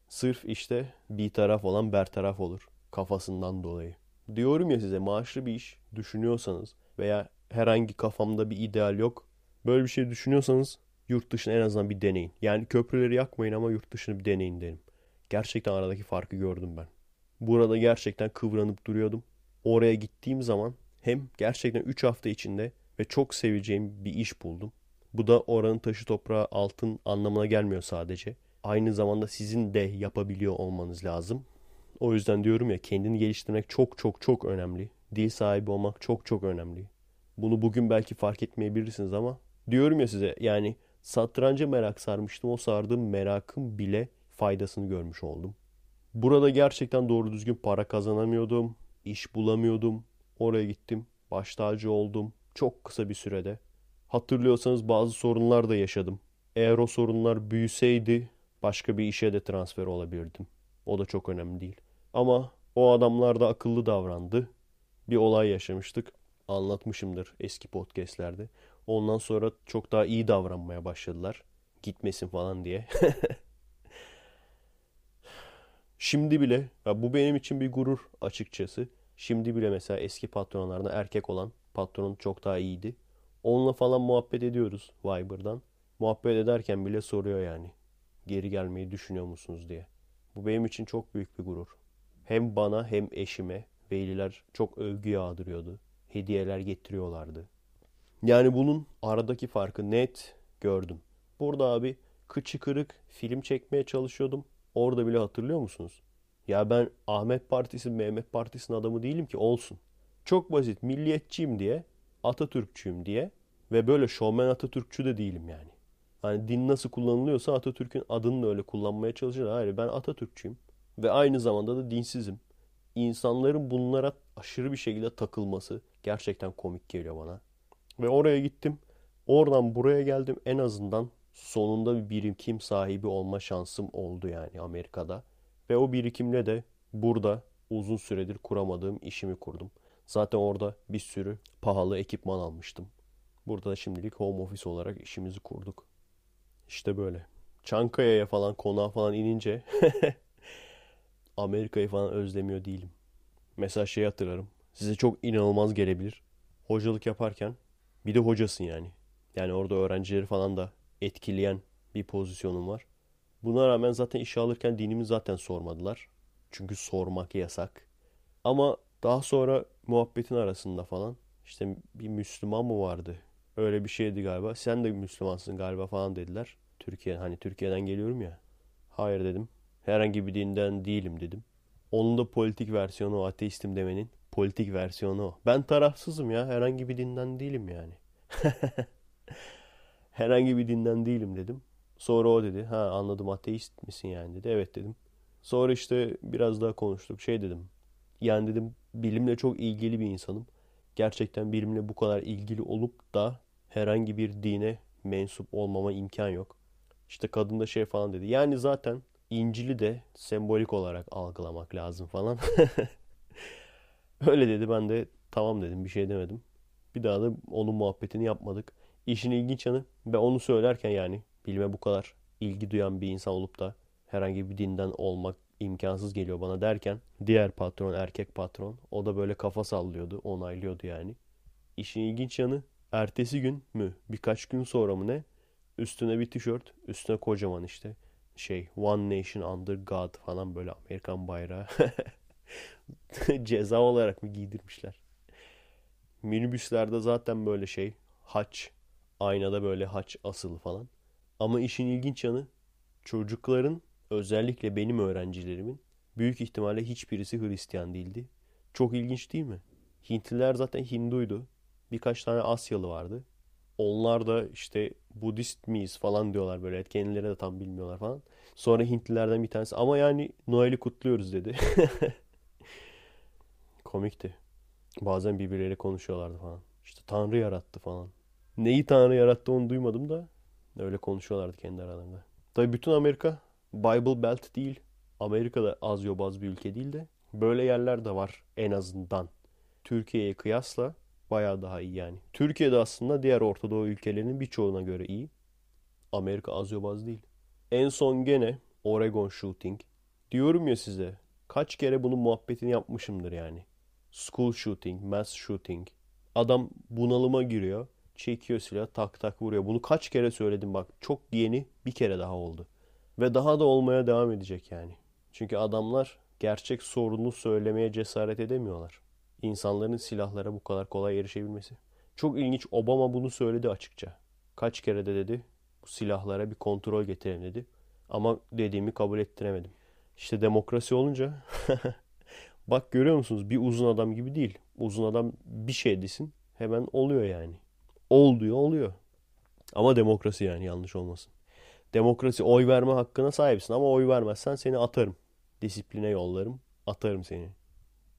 Sırf işte bir taraf olan bertaraf olur kafasından dolayı. Diyorum ya size maaşlı bir iş düşünüyorsanız veya herhangi kafamda bir ideal yok. Böyle bir şey düşünüyorsanız yurt dışını en azından bir deneyin. Yani köprüleri yakmayın ama yurt dışını bir deneyin derim. Gerçekten aradaki farkı gördüm ben. Burada gerçekten kıvranıp duruyordum. Oraya gittiğim zaman hem gerçekten 3 hafta içinde ve çok seveceğim bir iş buldum. Bu da oranın taşı toprağı altın anlamına gelmiyor sadece. Aynı zamanda sizin de yapabiliyor olmanız lazım. O yüzden diyorum ya kendini geliştirmek çok çok çok önemli. Dil sahibi olmak çok çok önemli. Bunu bugün belki fark etmeyebilirsiniz ama diyorum ya size yani satranca merak sarmıştım. O sardığım merakım bile faydasını görmüş oldum. Burada gerçekten doğru düzgün para kazanamıyordum. iş bulamıyordum. Oraya gittim. Baş tacı oldum. Çok kısa bir sürede. Hatırlıyorsanız bazı sorunlar da yaşadım. Eğer o sorunlar büyüseydi başka bir işe de transfer olabilirdim. O da çok önemli değil. Ama o adamlar da akıllı davrandı. Bir olay yaşamıştık. Anlatmışımdır eski podcastlerde. Ondan sonra çok daha iyi davranmaya başladılar. Gitmesin falan diye. [LAUGHS] Şimdi bile ya bu benim için bir gurur açıkçası. Şimdi bile mesela eski patronlardan erkek olan patronun çok daha iyiydi. Onunla falan muhabbet ediyoruz Viber'dan. Muhabbet ederken bile soruyor yani. Geri gelmeyi düşünüyor musunuz diye. Bu benim için çok büyük bir gurur. Hem bana hem eşime veliler çok övgü yağdırıyordu. Hediyeler getiriyorlardı. Yani bunun aradaki farkı net gördüm. Burada abi kıçı kırık film çekmeye çalışıyordum. Orada bile hatırlıyor musunuz? Ya ben Ahmet Partisi, Mehmet Partisi'nin adamı değilim ki olsun. Çok basit milliyetçiyim diye, Atatürkçüyüm diye ve böyle şovmen Atatürkçü de değilim yani. Hani din nasıl kullanılıyorsa Atatürk'ün adını da öyle kullanmaya çalışır. Hayır ben Atatürkçüyüm ve aynı zamanda da dinsizim. İnsanların bunlara aşırı bir şekilde takılması gerçekten komik geliyor bana. Ve oraya gittim. Oradan buraya geldim en azından sonunda bir birikim sahibi olma şansım oldu yani Amerika'da. Ve o birikimle de burada uzun süredir kuramadığım işimi kurdum. Zaten orada bir sürü pahalı ekipman almıştım. Burada da şimdilik home office olarak işimizi kurduk. İşte böyle. Çankaya'ya falan konağa falan inince [LAUGHS] Amerika'yı falan özlemiyor değilim. Mesela şey hatırlarım. Size çok inanılmaz gelebilir. Hocalık yaparken bir de hocasın yani. Yani orada öğrencileri falan da etkileyen bir pozisyonum var. Buna rağmen zaten işe alırken dinimi zaten sormadılar. Çünkü sormak yasak. Ama daha sonra muhabbetin arasında falan işte bir Müslüman mı vardı? Öyle bir şeydi galiba. Sen de Müslümansın galiba falan dediler. Türkiye hani Türkiye'den geliyorum ya. Hayır dedim. Herhangi bir dinden değilim dedim. Onun da politik versiyonu ateistim demenin. Politik versiyonu. Ben tarafsızım ya. Herhangi bir dinden değilim yani. [LAUGHS] Herhangi bir dinden değilim dedim. Sonra o dedi. Ha anladım ateist misin yani dedi. Evet dedim. Sonra işte biraz daha konuştuk. Şey dedim. Yani dedim bilimle çok ilgili bir insanım. Gerçekten bilimle bu kadar ilgili olup da herhangi bir dine mensup olmama imkan yok. İşte kadın da şey falan dedi. Yani zaten İncil'i de sembolik olarak algılamak lazım falan. [LAUGHS] Öyle dedi ben de tamam dedim bir şey demedim. Bir daha da onun muhabbetini yapmadık. İşin ilginç yanı ve onu söylerken yani bilime bu kadar ilgi duyan bir insan olup da herhangi bir dinden olmak imkansız geliyor bana derken diğer patron erkek patron o da böyle kafa sallıyordu onaylıyordu yani. İşin ilginç yanı ertesi gün mü birkaç gün sonra mı ne üstüne bir tişört üstüne kocaman işte şey One Nation Under God falan böyle Amerikan bayrağı [LAUGHS] ceza olarak mı giydirmişler. Minibüslerde zaten böyle şey haç aynada böyle haç asılı falan. Ama işin ilginç yanı çocukların özellikle benim öğrencilerimin büyük ihtimalle hiçbirisi Hristiyan değildi. Çok ilginç değil mi? Hintliler zaten Hinduydu. Birkaç tane Asyalı vardı. Onlar da işte Budist miyiz falan diyorlar böyle. Kendileri de tam bilmiyorlar falan. Sonra Hintlilerden bir tanesi ama yani Noel'i kutluyoruz dedi. [LAUGHS] Komikti. Bazen birbirleriyle konuşuyorlardı falan. İşte Tanrı yarattı falan. Neyi Tanrı yarattı onu duymadım da öyle konuşuyorlardı kendi aralarında. Tabii bütün Amerika Bible Belt değil. Amerika'da az yobaz bir ülke değil de böyle yerler de var en azından. Türkiye'ye kıyasla bayağı daha iyi yani. Türkiye'de aslında diğer Orta Doğu ülkelerinin birçoğuna göre iyi. Amerika az yobaz değil. En son gene Oregon shooting. Diyorum ya size kaç kere bunun muhabbetini yapmışımdır yani. School shooting, mass shooting. Adam bunalıma giriyor. Çekiyor silah tak tak vuruyor. Bunu kaç kere söyledim bak. Çok yeni bir kere daha oldu. Ve daha da olmaya devam edecek yani. Çünkü adamlar gerçek sorunu söylemeye cesaret edemiyorlar. İnsanların silahlara bu kadar kolay erişebilmesi. Çok ilginç Obama bunu söyledi açıkça. Kaç kere de dedi bu silahlara bir kontrol getirelim dedi. Ama dediğimi kabul ettiremedim. İşte demokrasi olunca [LAUGHS] bak görüyor musunuz bir uzun adam gibi değil. Uzun adam bir şey desin hemen oluyor yani. Ol diyor oluyor. Ama demokrasi yani yanlış olmasın. Demokrasi oy verme hakkına sahipsin ama oy vermezsen seni atarım. Disipline yollarım, atarım seni.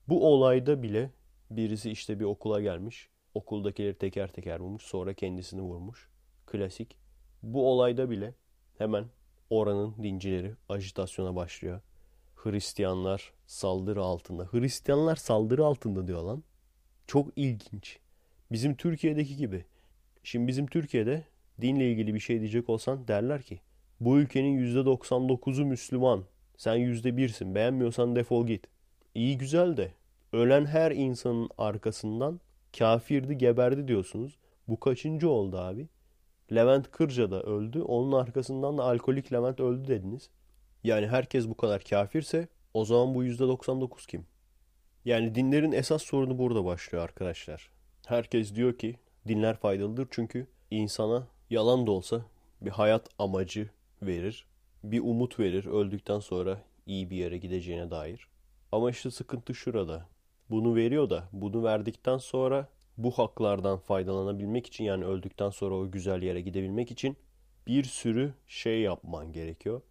Bu olayda bile birisi işte bir okula gelmiş. Okuldakileri teker teker vurmuş. Sonra kendisini vurmuş. Klasik. Bu olayda bile hemen oranın dincileri ajitasyona başlıyor. Hristiyanlar saldırı altında. Hristiyanlar saldırı altında diyor lan. Çok ilginç. Bizim Türkiye'deki gibi. Şimdi bizim Türkiye'de dinle ilgili bir şey diyecek olsan derler ki bu ülkenin %99'u Müslüman. Sen %1'sin. Beğenmiyorsan defol git. İyi güzel de ölen her insanın arkasından kafirdi geberdi diyorsunuz. Bu kaçıncı oldu abi? Levent Kırca da öldü. Onun arkasından da alkolik Levent öldü dediniz. Yani herkes bu kadar kafirse o zaman bu %99 kim? Yani dinlerin esas sorunu burada başlıyor arkadaşlar. Herkes diyor ki dinler faydalıdır çünkü insana yalan da olsa bir hayat amacı verir. Bir umut verir öldükten sonra iyi bir yere gideceğine dair. Ama işte sıkıntı şurada. Bunu veriyor da bunu verdikten sonra bu haklardan faydalanabilmek için yani öldükten sonra o güzel yere gidebilmek için bir sürü şey yapman gerekiyor.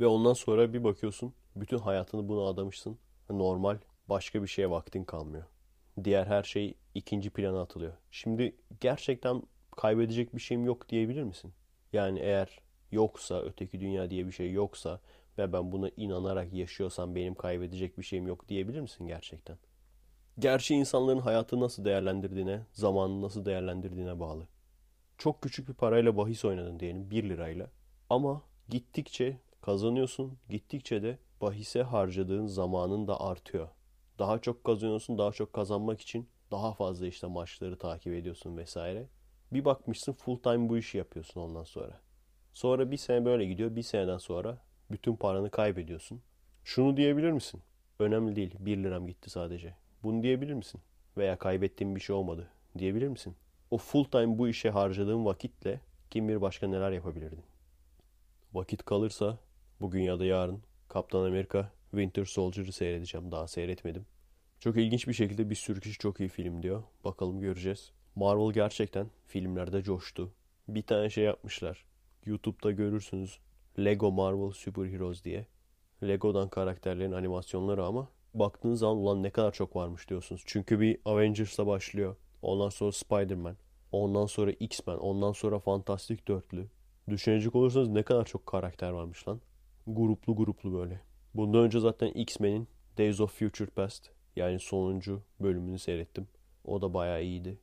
Ve ondan sonra bir bakıyorsun bütün hayatını buna adamışsın. Normal başka bir şeye vaktin kalmıyor. Diğer her şey ikinci plana atılıyor. Şimdi gerçekten kaybedecek bir şeyim yok diyebilir misin? Yani eğer yoksa, öteki dünya diye bir şey yoksa ve ben buna inanarak yaşıyorsam benim kaybedecek bir şeyim yok diyebilir misin gerçekten? Gerçi insanların hayatı nasıl değerlendirdiğine, zamanını nasıl değerlendirdiğine bağlı. Çok küçük bir parayla bahis oynadın diyelim 1 lirayla. Ama gittikçe kazanıyorsun, gittikçe de bahise harcadığın zamanın da artıyor. Daha çok kazanıyorsun, daha çok kazanmak için daha fazla işte maçları takip ediyorsun vesaire. Bir bakmışsın full time bu işi yapıyorsun ondan sonra. Sonra bir sene böyle gidiyor. Bir seneden sonra bütün paranı kaybediyorsun. Şunu diyebilir misin? Önemli değil. 1 liram gitti sadece. Bunu diyebilir misin? Veya kaybettiğim bir şey olmadı diyebilir misin? O full time bu işe harcadığın vakitle kim bilir başka neler yapabilirdin? Vakit kalırsa bugün ya da yarın Kaptan Amerika Winter Soldier'ı seyredeceğim. Daha seyretmedim. Çok ilginç bir şekilde bir sürü kişi çok iyi film diyor. Bakalım göreceğiz. Marvel gerçekten filmlerde coştu. Bir tane şey yapmışlar. YouTube'da görürsünüz. Lego Marvel Super Heroes diye. Lego'dan karakterlerin animasyonları ama baktığınız zaman ulan ne kadar çok varmış diyorsunuz. Çünkü bir Avengers'la başlıyor. Ondan sonra Spider-Man. Ondan sonra X-Men. Ondan sonra Fantastik Dörtlü. Düşünecek olursanız ne kadar çok karakter varmış lan. Gruplu gruplu böyle. Bundan önce zaten X-Men'in Days of Future Past yani sonuncu bölümünü seyrettim. O da bayağı iyiydi.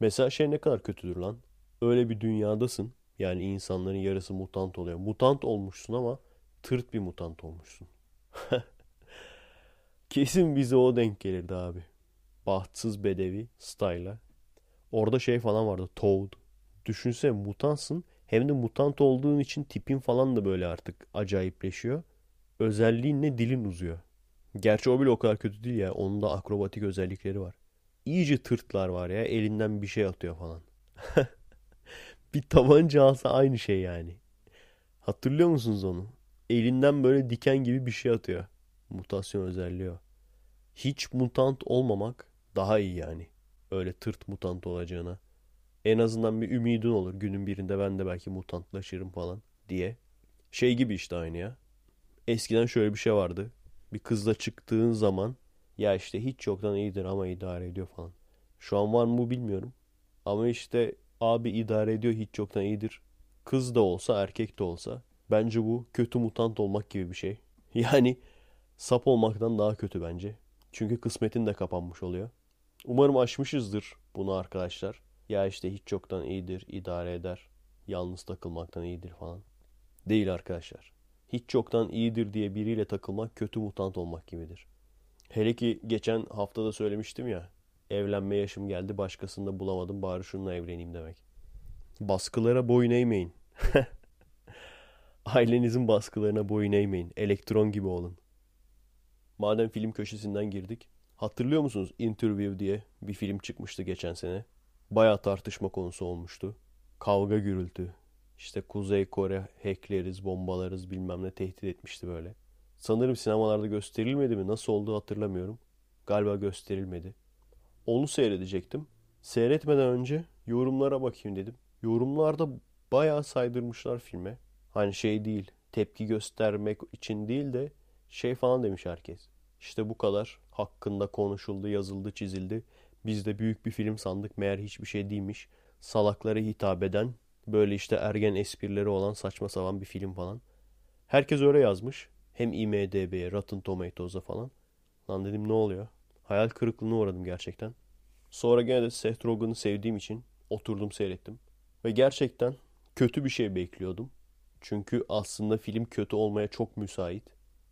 Mesela şey ne kadar kötüdür lan. Öyle bir dünyadasın. Yani insanların yarısı mutant oluyor. Mutant olmuşsun ama tırt bir mutant olmuşsun. [LAUGHS] Kesin bize o denk gelirdi abi. Bahtsız bedevi style'a. Orada şey falan vardı. Toad. Düşünsene mutansın. Hem de mutant olduğun için tipin falan da böyle artık acayipleşiyor. Özelliğin ne dilin uzuyor. Gerçi o bile o kadar kötü değil ya. Onun da akrobatik özellikleri var. İyice tırtlar var ya. Elinden bir şey atıyor falan. [LAUGHS] bir tabanca alsa aynı şey yani. Hatırlıyor musunuz onu? Elinden böyle diken gibi bir şey atıyor. Mutasyon özelliği o. Hiç mutant olmamak daha iyi yani. Öyle tırt mutant olacağına. En azından bir ümidin olur. Günün birinde ben de belki mutantlaşırım falan diye. Şey gibi işte aynı ya. Eskiden şöyle bir şey vardı. Bir kızla çıktığın zaman ya işte hiç yoktan iyidir ama idare ediyor falan. Şu an var mı bu bilmiyorum. Ama işte abi idare ediyor hiç yoktan iyidir. Kız da olsa erkek de olsa. Bence bu kötü mutant olmak gibi bir şey. [LAUGHS] Yani sap olmaktan daha kötü bence. Çünkü kısmetin de kapanmış oluyor. Umarım aşmışızdır bunu arkadaşlar. Ya işte hiç yoktan iyidir, idare eder. Yalnız takılmaktan iyidir falan. Değil arkadaşlar. Hiç yoktan iyidir diye biriyle takılmak kötü mutant olmak gibidir. Hele ki geçen haftada söylemiştim ya. Evlenme yaşım geldi başkasını da bulamadım bari şununla evleneyim demek. Baskılara boyun eğmeyin. [LAUGHS] Ailenizin baskılarına boyun eğmeyin. Elektron gibi olun. Madem film köşesinden girdik. Hatırlıyor musunuz Interview diye bir film çıkmıştı geçen sene. Baya tartışma konusu olmuştu. Kavga gürültü. İşte Kuzey Kore hackleriz, bombalarız bilmem ne tehdit etmişti böyle. Sanırım sinemalarda gösterilmedi mi? Nasıl oldu hatırlamıyorum. Galiba gösterilmedi. Onu seyredecektim. Seyretmeden önce yorumlara bakayım dedim. Yorumlarda bayağı saydırmışlar filme. Hani şey değil, tepki göstermek için değil de şey falan demiş herkes. İşte bu kadar hakkında konuşuldu, yazıldı, çizildi. Biz de büyük bir film sandık meğer hiçbir şey değilmiş. Salaklara hitap eden böyle işte ergen esprileri olan saçma sapan bir film falan. Herkes öyle yazmış. Hem IMDB'ye, Rotten Tomatoes'a falan. Lan dedim ne oluyor? Hayal kırıklığına uğradım gerçekten. Sonra gene de Seth Rogen'ı sevdiğim için oturdum seyrettim. Ve gerçekten kötü bir şey bekliyordum. Çünkü aslında film kötü olmaya çok müsait.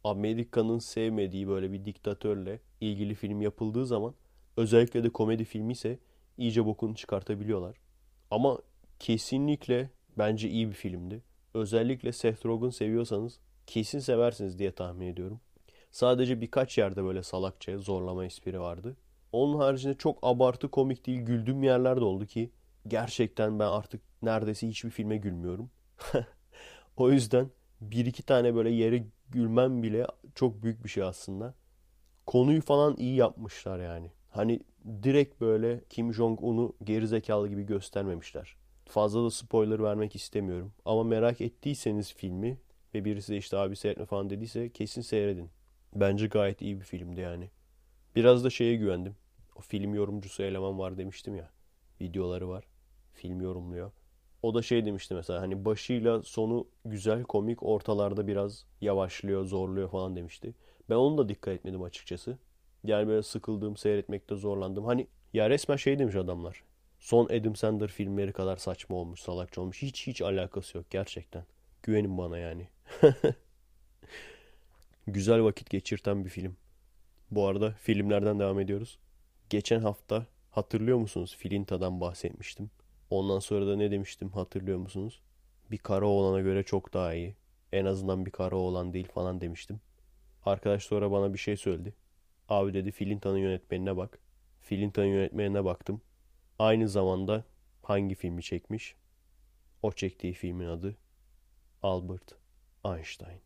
Amerika'nın sevmediği böyle bir diktatörle ilgili film yapıldığı zaman özellikle de komedi filmi ise iyice bokunu çıkartabiliyorlar. Ama kesinlikle bence iyi bir filmdi. Özellikle Seth Rogen seviyorsanız kesin seversiniz diye tahmin ediyorum. Sadece birkaç yerde böyle salakça zorlama espri vardı. Onun haricinde çok abartı komik değil güldüğüm yerler de oldu ki gerçekten ben artık neredeyse hiçbir filme gülmüyorum. [LAUGHS] o yüzden bir iki tane böyle yere gülmem bile çok büyük bir şey aslında. Konuyu falan iyi yapmışlar yani. Hani direkt böyle Kim Jong-un'u gerizekalı gibi göstermemişler. Fazla da spoiler vermek istemiyorum. Ama merak ettiyseniz filmi ve birisi de işte abi seyretme falan dediyse kesin seyredin. Bence gayet iyi bir filmdi yani. Biraz da şeye güvendim. O film yorumcusu eleman var demiştim ya. Videoları var. Film yorumluyor. O da şey demişti mesela hani başıyla sonu güzel komik ortalarda biraz yavaşlıyor zorluyor falan demişti. Ben onu da dikkat etmedim açıkçası. Yani böyle sıkıldığım seyretmekte zorlandım. Hani ya resmen şey demiş adamlar. Son Adam Sandler filmleri kadar saçma olmuş salakça olmuş. Hiç hiç alakası yok gerçekten. Güvenin bana yani. [LAUGHS] Güzel vakit geçirten bir film. Bu arada filmlerden devam ediyoruz. Geçen hafta hatırlıyor musunuz? Filinta'dan bahsetmiştim. Ondan sonra da ne demiştim hatırlıyor musunuz? Bir kara oğlana göre çok daha iyi. En azından bir kara oğlan değil falan demiştim. Arkadaş sonra bana bir şey söyledi. Abi dedi Filinta'nın yönetmenine bak. Filinta'nın yönetmenine baktım. Aynı zamanda hangi filmi çekmiş? O çektiği filmin adı Albert Einstein.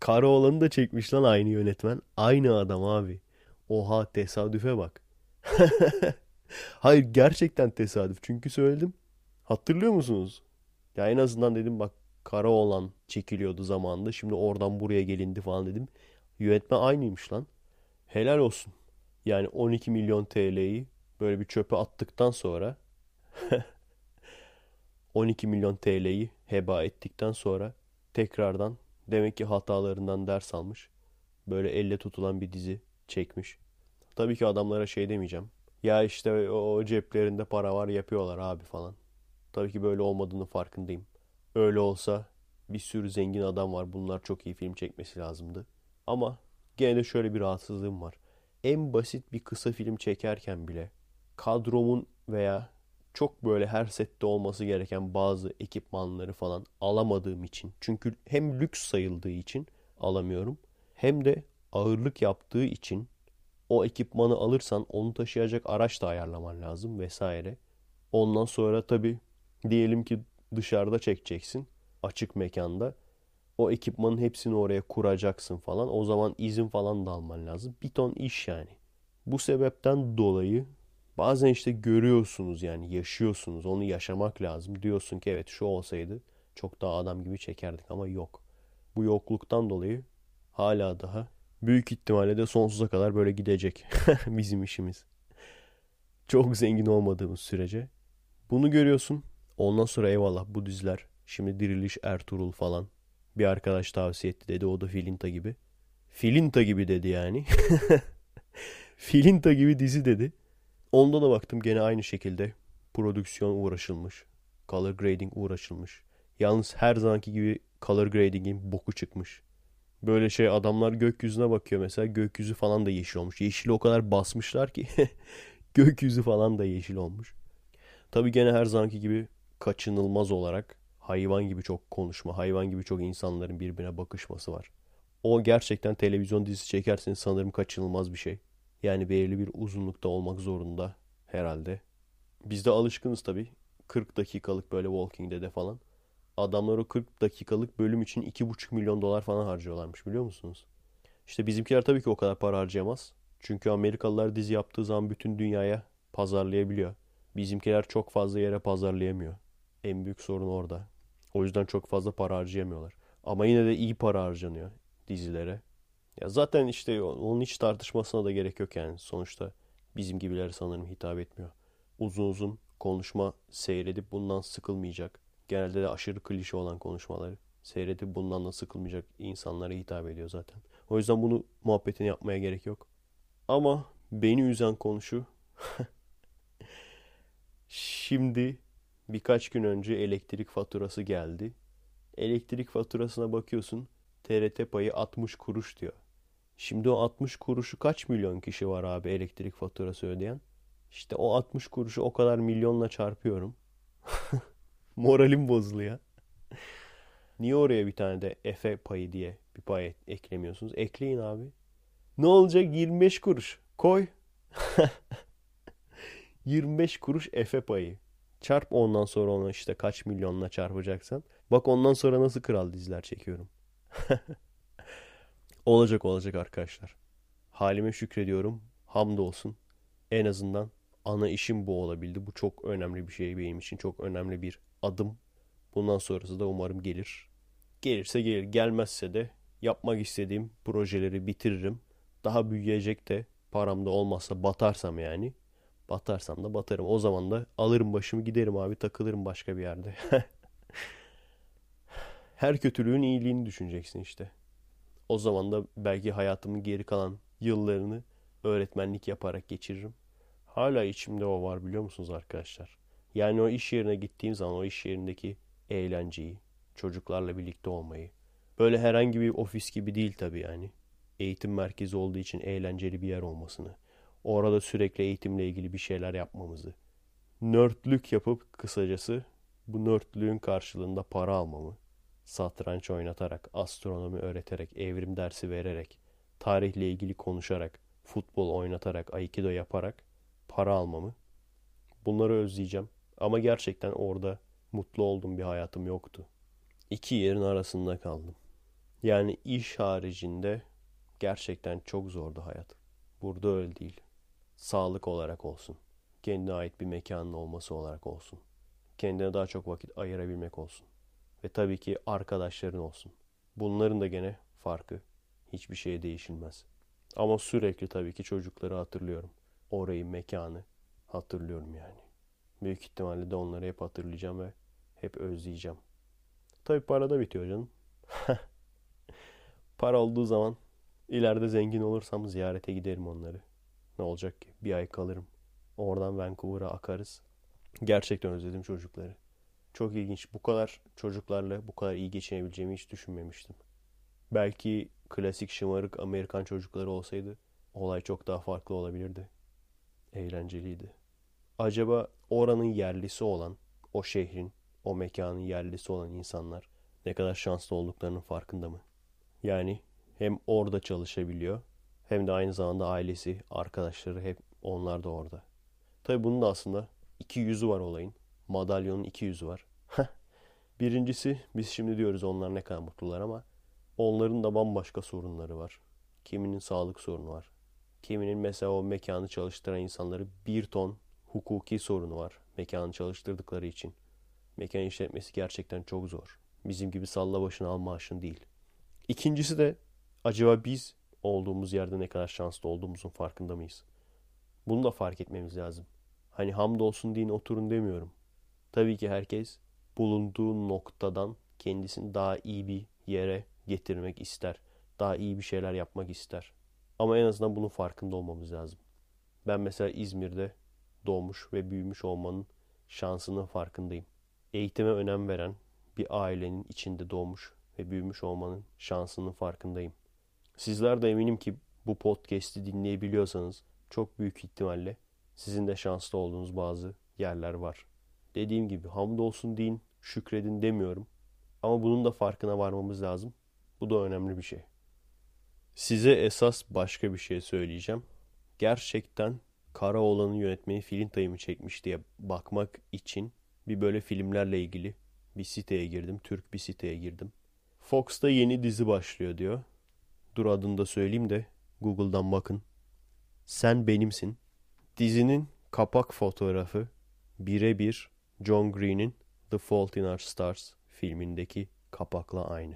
Karaoğlan'ı da çekmiş lan aynı yönetmen. Aynı adam abi. Oha tesadüfe bak. [LAUGHS] Hayır gerçekten tesadüf. Çünkü söyledim. Hatırlıyor musunuz? Ya en azından dedim bak Karaoğlan çekiliyordu zamanında. Şimdi oradan buraya gelindi falan dedim. Yönetmen aynıymış lan. Helal olsun. Yani 12 milyon TL'yi böyle bir çöpe attıktan sonra [LAUGHS] 12 milyon TL'yi heba ettikten sonra tekrardan demek ki hatalarından ders almış. Böyle elle tutulan bir dizi çekmiş. Tabii ki adamlara şey demeyeceğim. Ya işte o ceplerinde para var yapıyorlar abi falan. Tabii ki böyle olmadığını farkındayım. Öyle olsa bir sürü zengin adam var. Bunlar çok iyi film çekmesi lazımdı. Ama gene de şöyle bir rahatsızlığım var. En basit bir kısa film çekerken bile kadromun veya çok böyle her sette olması gereken bazı ekipmanları falan alamadığım için. Çünkü hem lüks sayıldığı için alamıyorum. Hem de ağırlık yaptığı için o ekipmanı alırsan onu taşıyacak araç da ayarlaman lazım vesaire. Ondan sonra tabii diyelim ki dışarıda çekeceksin açık mekanda. O ekipmanın hepsini oraya kuracaksın falan. O zaman izin falan da alman lazım. Bir ton iş yani. Bu sebepten dolayı bazen işte görüyorsunuz yani yaşıyorsunuz. Onu yaşamak lazım. Diyorsun ki evet şu olsaydı çok daha adam gibi çekerdik ama yok. Bu yokluktan dolayı hala daha büyük ihtimalle de sonsuza kadar böyle gidecek [LAUGHS] bizim işimiz. Çok zengin olmadığımız sürece. Bunu görüyorsun. Ondan sonra eyvallah bu diziler. Şimdi Diriliş Ertuğrul falan. Bir arkadaş tavsiye etti dedi. O da Filinta gibi. Filinta gibi dedi yani. [LAUGHS] Filinta gibi dizi dedi. Onda da baktım gene aynı şekilde. Prodüksiyon uğraşılmış. Color grading uğraşılmış. Yalnız her zamanki gibi color grading'in boku çıkmış. Böyle şey adamlar gökyüzüne bakıyor mesela gökyüzü falan da yeşil olmuş. Yeşili o kadar basmışlar ki [LAUGHS] gökyüzü falan da yeşil olmuş. Tabi gene her zamanki gibi kaçınılmaz olarak hayvan gibi çok konuşma, hayvan gibi çok insanların birbirine bakışması var. O gerçekten televizyon dizisi çekerseniz sanırım kaçınılmaz bir şey. Yani belirli bir uzunlukta olmak zorunda herhalde. Biz de alışkınız tabii. 40 dakikalık böyle Walking Dead'e falan. Adamlar o 40 dakikalık bölüm için 2,5 milyon dolar falan harcıyorlarmış biliyor musunuz? İşte bizimkiler tabii ki o kadar para harcayamaz. Çünkü Amerikalılar dizi yaptığı zaman bütün dünyaya pazarlayabiliyor. Bizimkiler çok fazla yere pazarlayamıyor. En büyük sorun orada. O yüzden çok fazla para harcayamıyorlar. Ama yine de iyi para harcanıyor dizilere. Ya zaten işte onun hiç tartışmasına da gerek yok yani. Sonuçta bizim gibiler sanırım hitap etmiyor. Uzun uzun konuşma seyredip bundan sıkılmayacak. Genelde de aşırı klişe olan konuşmaları seyredip bundan da sıkılmayacak insanlara hitap ediyor zaten. O yüzden bunu muhabbetini yapmaya gerek yok. Ama beni üzen konu şu. [LAUGHS] Şimdi birkaç gün önce elektrik faturası geldi. Elektrik faturasına bakıyorsun. TRT payı 60 kuruş diyor. Şimdi o 60 kuruşu kaç milyon kişi var abi elektrik faturası ödeyen? İşte o 60 kuruşu o kadar milyonla çarpıyorum. [LAUGHS] Moralim bozuluyor. Niye oraya bir tane de Efe payı diye bir pay eklemiyorsunuz? Ekleyin abi. Ne olacak 25 kuruş? Koy. [LAUGHS] 25 kuruş Efe payı. Çarp ondan sonra onu işte kaç milyonla çarpacaksan. Bak ondan sonra nasıl kral diziler çekiyorum. [LAUGHS] olacak olacak arkadaşlar. Halime şükrediyorum. Hamdolsun. En azından ana işim bu olabildi. Bu çok önemli bir şey benim için. Çok önemli bir adım. Bundan sonrası da umarım gelir. Gelirse gelir. Gelmezse de yapmak istediğim projeleri bitiririm. Daha büyüyecek de param da olmazsa batarsam yani. Batarsam da batarım. O zaman da alırım başımı giderim abi takılırım başka bir yerde. [LAUGHS] Her kötülüğün iyiliğini düşüneceksin işte. O zaman da belki hayatımın geri kalan yıllarını öğretmenlik yaparak geçiririm. Hala içimde o var biliyor musunuz arkadaşlar? Yani o iş yerine gittiğim zaman o iş yerindeki eğlenceyi, çocuklarla birlikte olmayı. Böyle herhangi bir ofis gibi değil tabii yani. Eğitim merkezi olduğu için eğlenceli bir yer olmasını. Orada sürekli eğitimle ilgili bir şeyler yapmamızı. Nörtlük yapıp kısacası bu nörtlüğün karşılığında para almamı. Satranç oynatarak, astronomi öğreterek, evrim dersi vererek, tarihle ilgili konuşarak, futbol oynatarak, aikido yaparak para almamı. Bunları özleyeceğim. Ama gerçekten orada mutlu olduğum bir hayatım yoktu. İki yerin arasında kaldım. Yani iş haricinde gerçekten çok zordu hayat. Burada öyle değil. Sağlık olarak olsun. Kendine ait bir mekanın olması olarak olsun. Kendine daha çok vakit ayırabilmek olsun. Ve tabii ki arkadaşların olsun. Bunların da gene farkı. Hiçbir şeye değişilmez. Ama sürekli tabii ki çocukları hatırlıyorum. Orayı, mekanı hatırlıyorum yani. Büyük ihtimalle de onları hep hatırlayacağım ve hep özleyeceğim. Tabii para da bitiyor canım. [LAUGHS] para olduğu zaman ileride zengin olursam ziyarete giderim onları. Ne olacak ki? Bir ay kalırım. Oradan Vancouver'a akarız. Gerçekten özledim çocukları. Çok ilginç. Bu kadar çocuklarla bu kadar iyi geçinebileceğimi hiç düşünmemiştim. Belki klasik şımarık Amerikan çocukları olsaydı olay çok daha farklı olabilirdi. Eğlenceliydi. Acaba oranın yerlisi olan, o şehrin, o mekanın yerlisi olan insanlar ne kadar şanslı olduklarının farkında mı? Yani hem orada çalışabiliyor hem de aynı zamanda ailesi, arkadaşları hep onlar da orada. Tabi bunun da aslında iki yüzü var olayın. Madalyonun iki yüzü var. Birincisi biz şimdi diyoruz onlar ne kadar mutlular ama onların da bambaşka sorunları var. Kiminin sağlık sorunu var. Kiminin mesela o mekanı çalıştıran insanları bir ton hukuki sorunu var. Mekanı çalıştırdıkları için. Mekan işletmesi gerçekten çok zor. Bizim gibi salla başına al maaşın değil. İkincisi de acaba biz olduğumuz yerde ne kadar şanslı olduğumuzun farkında mıyız? Bunu da fark etmemiz lazım. Hani hamdolsun deyin oturun demiyorum. Tabii ki herkes bulunduğu noktadan kendisini daha iyi bir yere getirmek ister. Daha iyi bir şeyler yapmak ister. Ama en azından bunun farkında olmamız lazım. Ben mesela İzmir'de doğmuş ve büyümüş olmanın şansının farkındayım. Eğitime önem veren bir ailenin içinde doğmuş ve büyümüş olmanın şansının farkındayım. Sizler de eminim ki bu podcast'i dinleyebiliyorsanız çok büyük ihtimalle sizin de şanslı olduğunuz bazı yerler var. Dediğim gibi hamdolsun deyin, şükredin demiyorum. Ama bunun da farkına varmamız lazım. Bu da önemli bir şey. Size esas başka bir şey söyleyeceğim. Gerçekten Karaoğlan'ın yönetmeni Filintay'ı mı çekmiş diye bakmak için bir böyle filmlerle ilgili bir siteye girdim. Türk bir siteye girdim. Fox'ta yeni dizi başlıyor diyor. Dur adını da söyleyeyim de Google'dan bakın. Sen benimsin. Dizinin kapak fotoğrafı birebir John Green'in The Fault in Our Stars filmindeki kapakla aynı.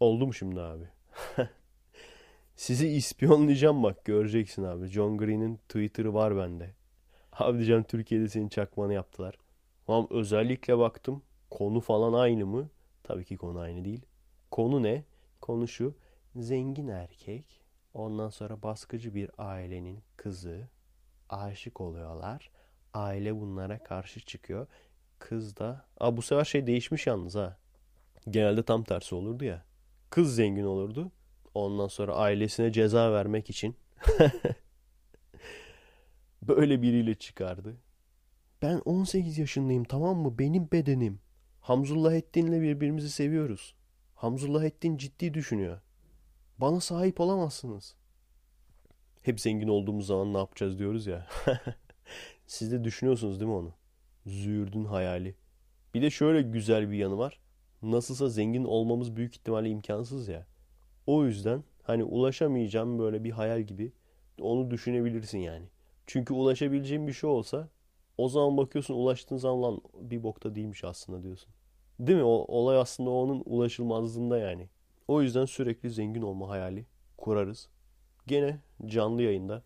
Oldu mu şimdi abi? [LAUGHS] Sizi ispiyonlayacağım bak göreceksin abi. John Green'in Twitter'ı var bende. Abi diyeceğim Türkiye'de senin çakmanı yaptılar. Ama özellikle baktım konu falan aynı mı? Tabii ki konu aynı değil. Konu ne? Konu şu. Zengin erkek ondan sonra baskıcı bir ailenin kızı aşık oluyorlar. Aile bunlara karşı çıkıyor. Kız da... Aa, bu sefer şey değişmiş yalnız ha. Genelde tam tersi olurdu ya. Kız zengin olurdu. Ondan sonra ailesine ceza vermek için [LAUGHS] böyle biriyle çıkardı. Ben 18 yaşındayım tamam mı? Benim bedenim. Hamzullah Ettin'le birbirimizi seviyoruz. Hamzullah Ettin ciddi düşünüyor. Bana sahip olamazsınız. Hep zengin olduğumuz zaman ne yapacağız diyoruz ya. [LAUGHS] Siz de düşünüyorsunuz değil mi onu? Züğürdün hayali. Bir de şöyle güzel bir yanı var. Nasılsa zengin olmamız büyük ihtimalle imkansız ya. O yüzden hani ulaşamayacağım böyle bir hayal gibi onu düşünebilirsin yani. Çünkü ulaşabileceğin bir şey olsa o zaman bakıyorsun ulaştığın zaman lan bir bokta değilmiş aslında diyorsun. Değil mi? O, olay aslında onun ulaşılmazlığında yani. O yüzden sürekli zengin olma hayali kurarız. Gene canlı yayında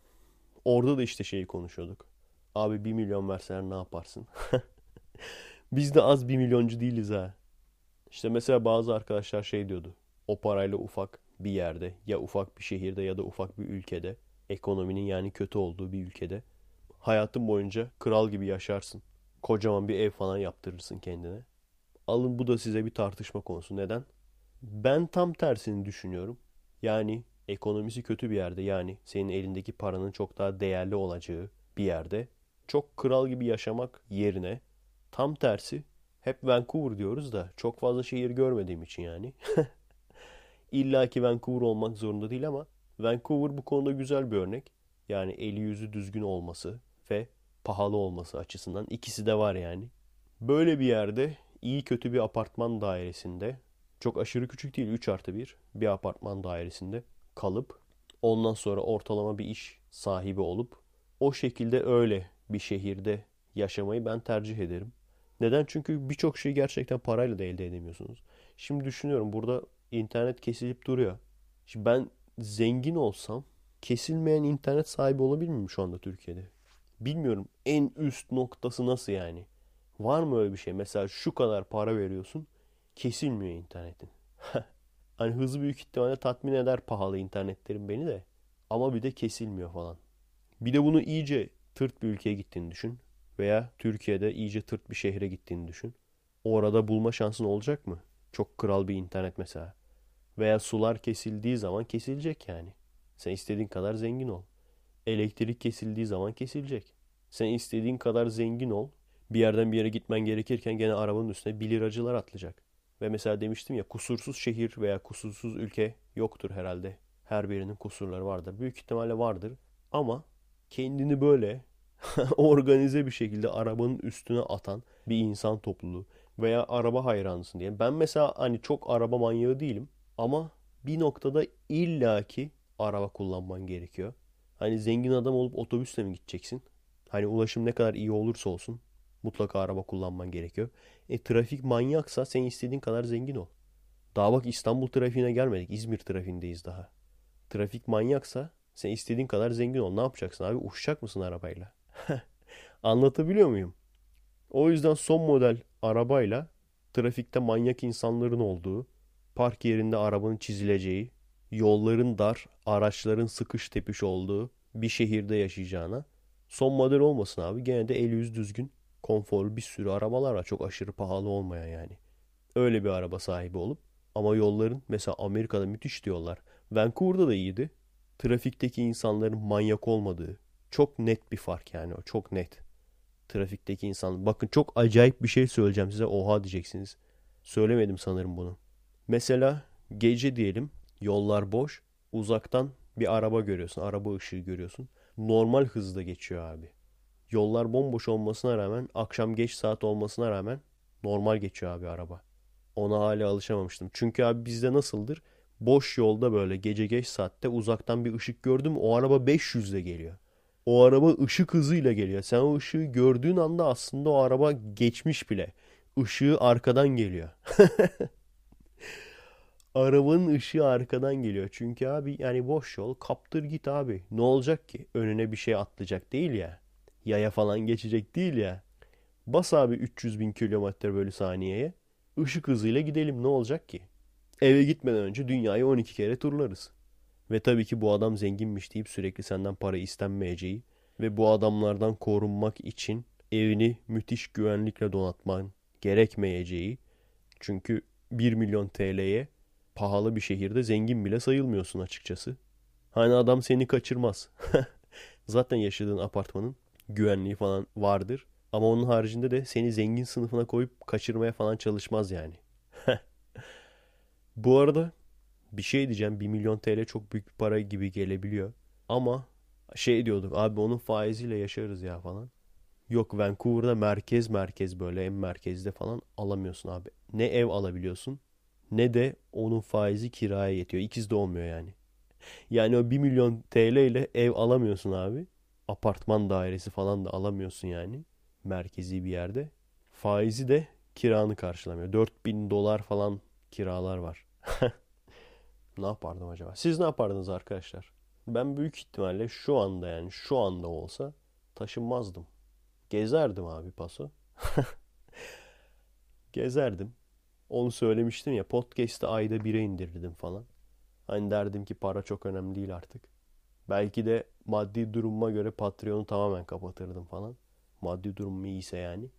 Orada da işte şeyi konuşuyorduk. Abi 1 milyon verseler ne yaparsın? [LAUGHS] Biz de az 1 milyoncu değiliz ha. İşte mesela bazı arkadaşlar şey diyordu. O parayla ufak bir yerde ya ufak bir şehirde ya da ufak bir ülkede ekonominin yani kötü olduğu bir ülkede hayatın boyunca kral gibi yaşarsın. Kocaman bir ev falan yaptırırsın kendine. Alın bu da size bir tartışma konusu. Neden? Ben tam tersini düşünüyorum. Yani ekonomisi kötü bir yerde yani senin elindeki paranın çok daha değerli olacağı bir yerde çok kral gibi yaşamak yerine tam tersi hep Vancouver diyoruz da çok fazla şehir görmediğim için yani. [LAUGHS] İlla ki Vancouver olmak zorunda değil ama Vancouver bu konuda güzel bir örnek. Yani eli yüzü düzgün olması ve pahalı olması açısından ikisi de var yani. Böyle bir yerde iyi kötü bir apartman dairesinde çok aşırı küçük değil 3 artı 1 bir apartman dairesinde kalıp ondan sonra ortalama bir iş sahibi olup o şekilde öyle bir şehirde yaşamayı ben tercih ederim. Neden? Çünkü birçok şeyi gerçekten parayla da elde edemiyorsunuz. Şimdi düşünüyorum burada internet kesilip duruyor. Şimdi ben zengin olsam kesilmeyen internet sahibi olabilir miyim şu anda Türkiye'de? Bilmiyorum en üst noktası nasıl yani? Var mı öyle bir şey? Mesela şu kadar para veriyorsun kesilmiyor internetin. [LAUGHS] hani hızı büyük ihtimalle tatmin eder pahalı internetlerin beni de. Ama bir de kesilmiyor falan. Bir de bunu iyice tırt bir ülkeye gittiğini düşün. Veya Türkiye'de iyice tırt bir şehre gittiğini düşün. Orada bulma şansın olacak mı? Çok kral bir internet mesela. Veya sular kesildiği zaman kesilecek yani. Sen istediğin kadar zengin ol. Elektrik kesildiği zaman kesilecek. Sen istediğin kadar zengin ol. Bir yerden bir yere gitmen gerekirken gene arabanın üstüne 1 liracılar atlayacak. Ve mesela demiştim ya kusursuz şehir veya kusursuz ülke yoktur herhalde. Her birinin kusurları vardır. Büyük ihtimalle vardır. Ama kendini böyle [LAUGHS] organize bir şekilde arabanın üstüne atan bir insan topluluğu veya araba hayranısın diye. Ben mesela hani çok araba manyağı değilim ama bir noktada illaki araba kullanman gerekiyor. Hani zengin adam olup otobüsle mi gideceksin? Hani ulaşım ne kadar iyi olursa olsun mutlaka araba kullanman gerekiyor. E trafik manyaksa sen istediğin kadar zengin ol. Daha bak İstanbul trafiğine gelmedik. İzmir trafiğindeyiz daha. Trafik manyaksa sen istediğin kadar zengin ol. Ne yapacaksın abi? Uçacak mısın arabayla? [LAUGHS] Anlatabiliyor muyum? O yüzden son model arabayla trafikte manyak insanların olduğu, park yerinde arabanın çizileceği, yolların dar, araçların sıkış tepiş olduğu bir şehirde yaşayacağına son model olmasın abi. Gene de el yüz düzgün, konforlu bir sürü arabalar var. Çok aşırı pahalı olmayan yani. Öyle bir araba sahibi olup ama yolların mesela Amerika'da müthiş diyorlar. Vancouver'da da iyiydi. Trafikteki insanların manyak olmadığı, çok net bir fark yani o çok net. Trafikteki insan. Bakın çok acayip bir şey söyleyeceğim size. Oha diyeceksiniz. Söylemedim sanırım bunu. Mesela gece diyelim yollar boş. Uzaktan bir araba görüyorsun. Araba ışığı görüyorsun. Normal hızda geçiyor abi. Yollar bomboş olmasına rağmen akşam geç saat olmasına rağmen normal geçiyor abi araba. Ona hala alışamamıştım. Çünkü abi bizde nasıldır? Boş yolda böyle gece geç saatte uzaktan bir ışık gördüm o araba 500'de geliyor o araba ışık hızıyla geliyor. Sen o ışığı gördüğün anda aslında o araba geçmiş bile. Işığı arkadan geliyor. [LAUGHS] Arabanın ışığı arkadan geliyor. Çünkü abi yani boş yol kaptır git abi. Ne olacak ki? Önüne bir şey atlayacak değil ya. Yaya falan geçecek değil ya. Bas abi 300 bin kilometre bölü saniyeye. Işık hızıyla gidelim ne olacak ki? Eve gitmeden önce dünyayı 12 kere turlarız. Ve tabii ki bu adam zenginmiş deyip sürekli senden para istenmeyeceği ve bu adamlardan korunmak için evini müthiş güvenlikle donatman gerekmeyeceği. Çünkü 1 milyon TL'ye pahalı bir şehirde zengin bile sayılmıyorsun açıkçası. Hani adam seni kaçırmaz. [LAUGHS] Zaten yaşadığın apartmanın güvenliği falan vardır. Ama onun haricinde de seni zengin sınıfına koyup kaçırmaya falan çalışmaz yani. Bu arada bir şey diyeceğim 1 milyon TL çok büyük bir para gibi gelebiliyor. Ama şey diyorduk abi onun faiziyle yaşarız ya falan. Yok Vancouver'da merkez merkez böyle en merkezde falan alamıyorsun abi. Ne ev alabiliyorsun ne de onun faizi kiraya yetiyor. İkiz de olmuyor yani. Yani o 1 milyon TL ile ev alamıyorsun abi. Apartman dairesi falan da alamıyorsun yani. Merkezi bir yerde. Faizi de kiranı karşılamıyor. 4000 dolar falan kiralar var. [LAUGHS] Ne yapardım acaba? Siz ne yapardınız arkadaşlar? ben büyük ihtimalle şu anda yani şu anda olsa taşınmazdım. Gezerdim abi paso. [LAUGHS] Gezerdim. Onu söylemiştim ya podcast'ı ayda bire indirirdim falan. Hani derdim ki para çok önemli değil artık. Belki de maddi durumuma göre Patreon'u tamamen kapatırdım falan. Maddi durumum iyiyse yani.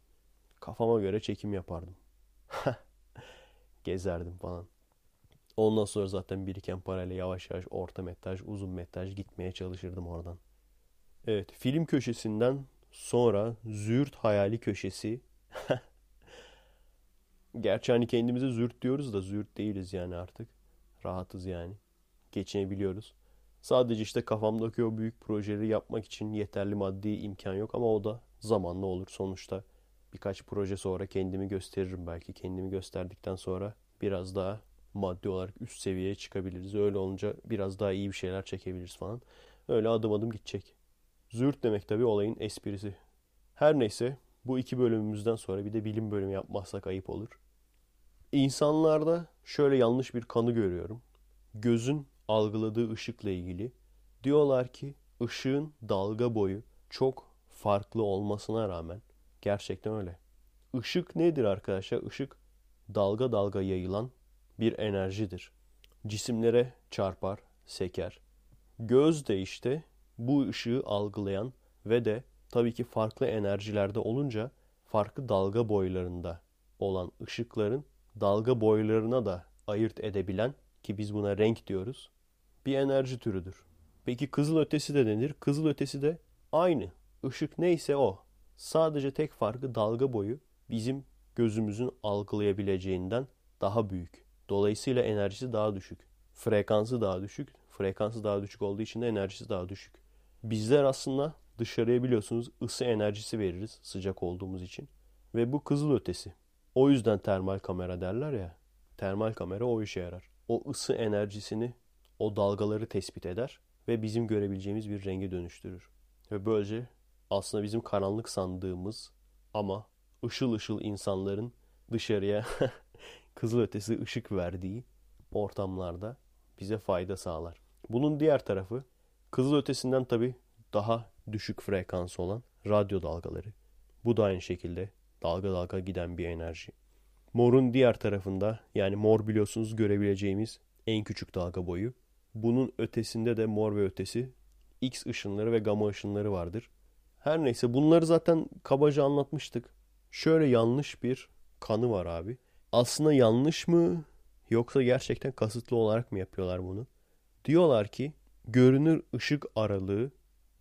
Kafama göre çekim yapardım. [LAUGHS] Gezerdim falan. Ondan sonra zaten biriken parayla yavaş yavaş orta metraj, uzun metraj gitmeye çalışırdım oradan. Evet, film köşesinden sonra züğürt hayali köşesi. [LAUGHS] Gerçi hani kendimize züğürt diyoruz da züğürt değiliz yani artık. Rahatız yani. Geçinebiliyoruz. Sadece işte kafamdaki o büyük projeleri yapmak için yeterli maddi imkan yok ama o da zamanla olur. Sonuçta birkaç proje sonra kendimi gösteririm belki. Kendimi gösterdikten sonra biraz daha maddi olarak üst seviyeye çıkabiliriz. Öyle olunca biraz daha iyi bir şeyler çekebiliriz falan. Öyle adım adım gidecek. Züğürt demek tabii olayın esprisi. Her neyse bu iki bölümümüzden sonra bir de bilim bölümü yapmazsak ayıp olur. İnsanlarda şöyle yanlış bir kanı görüyorum. Gözün algıladığı ışıkla ilgili. Diyorlar ki ışığın dalga boyu çok farklı olmasına rağmen gerçekten öyle. Işık nedir arkadaşlar? Işık dalga dalga yayılan bir enerjidir. Cisimlere çarpar, seker. Göz de işte bu ışığı algılayan ve de tabii ki farklı enerjilerde olunca farklı dalga boylarında olan ışıkların dalga boylarına da ayırt edebilen ki biz buna renk diyoruz bir enerji türüdür. Peki kızıl ötesi de denir. Kızıl ötesi de aynı. Işık neyse o. Sadece tek farkı dalga boyu bizim gözümüzün algılayabileceğinden daha büyük. Dolayısıyla enerjisi daha düşük. Frekansı daha düşük. Frekansı daha düşük olduğu için de enerjisi daha düşük. Bizler aslında dışarıya biliyorsunuz ısı enerjisi veririz sıcak olduğumuz için. Ve bu kızıl ötesi. O yüzden termal kamera derler ya. Termal kamera o işe yarar. O ısı enerjisini, o dalgaları tespit eder ve bizim görebileceğimiz bir renge dönüştürür. Ve böylece aslında bizim karanlık sandığımız ama ışıl ışıl insanların dışarıya [LAUGHS] kızıl ötesi ışık verdiği ortamlarda bize fayda sağlar. Bunun diğer tarafı kızıl ötesinden tabi daha düşük frekans olan radyo dalgaları. Bu da aynı şekilde dalga dalga giden bir enerji. Morun diğer tarafında yani mor biliyorsunuz görebileceğimiz en küçük dalga boyu. Bunun ötesinde de mor ve ötesi X ışınları ve gamma ışınları vardır. Her neyse bunları zaten kabaca anlatmıştık. Şöyle yanlış bir kanı var abi. Aslında yanlış mı yoksa gerçekten kasıtlı olarak mı yapıyorlar bunu? Diyorlar ki görünür ışık aralığı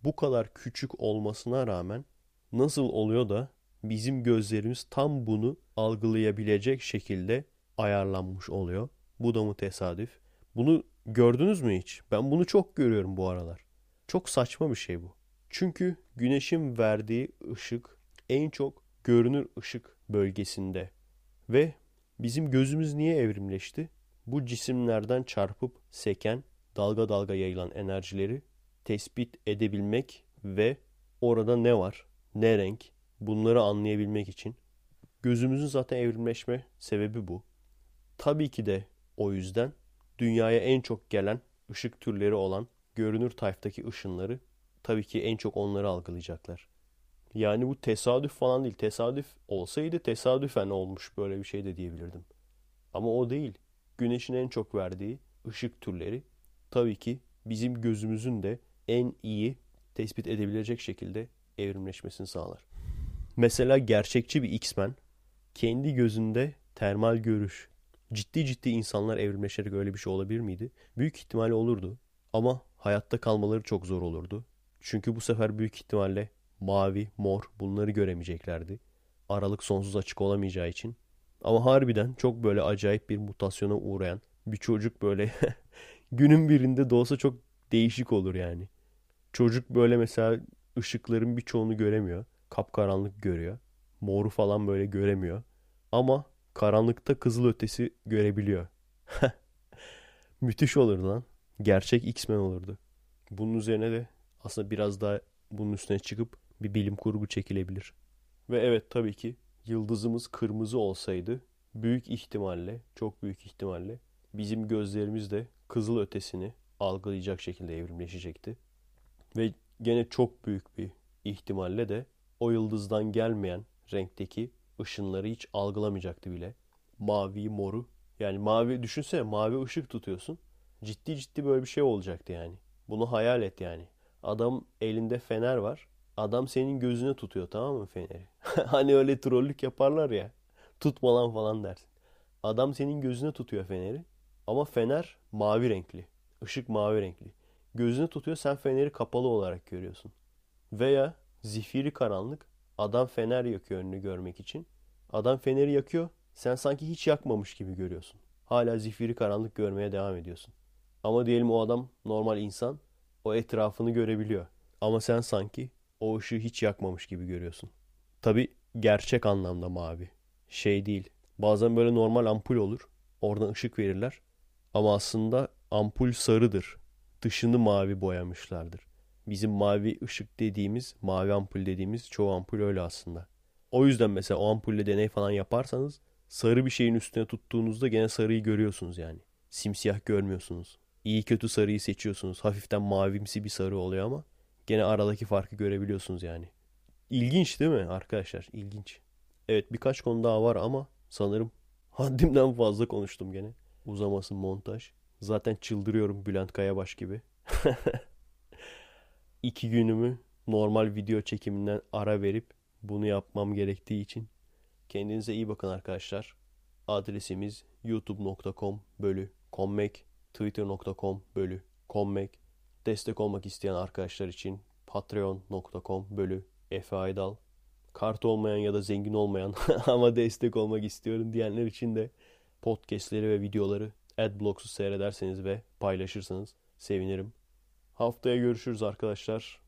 bu kadar küçük olmasına rağmen nasıl oluyor da bizim gözlerimiz tam bunu algılayabilecek şekilde ayarlanmış oluyor. Bu da mı tesadüf? Bunu gördünüz mü hiç? Ben bunu çok görüyorum bu aralar. Çok saçma bir şey bu. Çünkü güneşin verdiği ışık en çok görünür ışık bölgesinde. Ve bizim gözümüz niye evrimleşti? Bu cisimlerden çarpıp seken, dalga dalga yayılan enerjileri tespit edebilmek ve orada ne var, ne renk bunları anlayabilmek için. Gözümüzün zaten evrimleşme sebebi bu. Tabii ki de o yüzden dünyaya en çok gelen ışık türleri olan görünür tayftaki ışınları tabii ki en çok onları algılayacaklar. Yani bu tesadüf falan değil. Tesadüf olsaydı tesadüfen olmuş böyle bir şey de diyebilirdim. Ama o değil. Güneşin en çok verdiği ışık türleri tabii ki bizim gözümüzün de en iyi tespit edebilecek şekilde evrimleşmesini sağlar. Mesela gerçekçi bir X-Men kendi gözünde termal görüş. Ciddi ciddi insanlar evrimleşerek öyle bir şey olabilir miydi? Büyük ihtimalle olurdu. Ama hayatta kalmaları çok zor olurdu. Çünkü bu sefer büyük ihtimalle mavi, mor bunları göremeyeceklerdi. Aralık sonsuz açık olamayacağı için. Ama harbiden çok böyle acayip bir mutasyona uğrayan bir çocuk böyle [LAUGHS] günün birinde doğsa çok değişik olur yani. Çocuk böyle mesela ışıkların birçoğunu göremiyor. Kapkaranlık görüyor. Moru falan böyle göremiyor. Ama karanlıkta kızıl ötesi görebiliyor. [LAUGHS] Müthiş olurdu lan. Gerçek X-Men olurdu. Bunun üzerine de aslında biraz daha bunun üstüne çıkıp bir bilim kurgu çekilebilir. Ve evet tabii ki yıldızımız kırmızı olsaydı büyük ihtimalle, çok büyük ihtimalle bizim gözlerimiz de kızıl ötesini algılayacak şekilde evrimleşecekti. Ve gene çok büyük bir ihtimalle de o yıldızdan gelmeyen renkteki ışınları hiç algılamayacaktı bile. Mavi, moru. Yani mavi düşünsene mavi ışık tutuyorsun. Ciddi ciddi böyle bir şey olacaktı yani. Bunu hayal et yani. Adam elinde fener var. Adam senin gözüne tutuyor tamam mı feneri? [LAUGHS] hani öyle trollük yaparlar ya. Tutma lan falan dersin. Adam senin gözüne tutuyor feneri. Ama fener mavi renkli. Işık mavi renkli. Gözüne tutuyor sen feneri kapalı olarak görüyorsun. Veya zifiri karanlık. Adam fener yakıyor önünü görmek için. Adam feneri yakıyor. Sen sanki hiç yakmamış gibi görüyorsun. Hala zifiri karanlık görmeye devam ediyorsun. Ama diyelim o adam normal insan. O etrafını görebiliyor. Ama sen sanki o ışığı hiç yakmamış gibi görüyorsun. Tabi gerçek anlamda mavi. Şey değil. Bazen böyle normal ampul olur. Oradan ışık verirler. Ama aslında ampul sarıdır. Dışını mavi boyamışlardır. Bizim mavi ışık dediğimiz, mavi ampul dediğimiz çoğu ampul öyle aslında. O yüzden mesela o ampulle deney falan yaparsanız sarı bir şeyin üstüne tuttuğunuzda gene sarıyı görüyorsunuz yani. Simsiyah görmüyorsunuz. İyi kötü sarıyı seçiyorsunuz. Hafiften mavimsi bir sarı oluyor ama gene aradaki farkı görebiliyorsunuz yani. İlginç değil mi arkadaşlar? İlginç. Evet birkaç konu daha var ama sanırım [LAUGHS] haddimden fazla konuştum gene. Uzamasın montaj. Zaten çıldırıyorum Bülent Kayabaş gibi. [LAUGHS] İki günümü normal video çekiminden ara verip bunu yapmam gerektiği için kendinize iyi bakın arkadaşlar. Adresimiz youtube.com bölü kommek, twitter.com bölü kommek. Destek olmak isteyen arkadaşlar için patreon.com bölü Efe Aydal. Kart olmayan ya da zengin olmayan [LAUGHS] ama destek olmak istiyorum diyenler için de podcastleri ve videoları Adblocks'u seyrederseniz ve paylaşırsanız sevinirim. Haftaya görüşürüz arkadaşlar.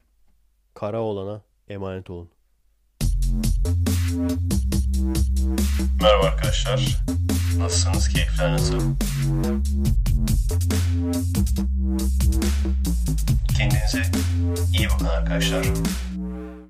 Kara olana emanet olun. Merhaba arkadaşlar. Nasılsınız? Keyifler nasıl? Kendinize iyi bakın arkadaşlar.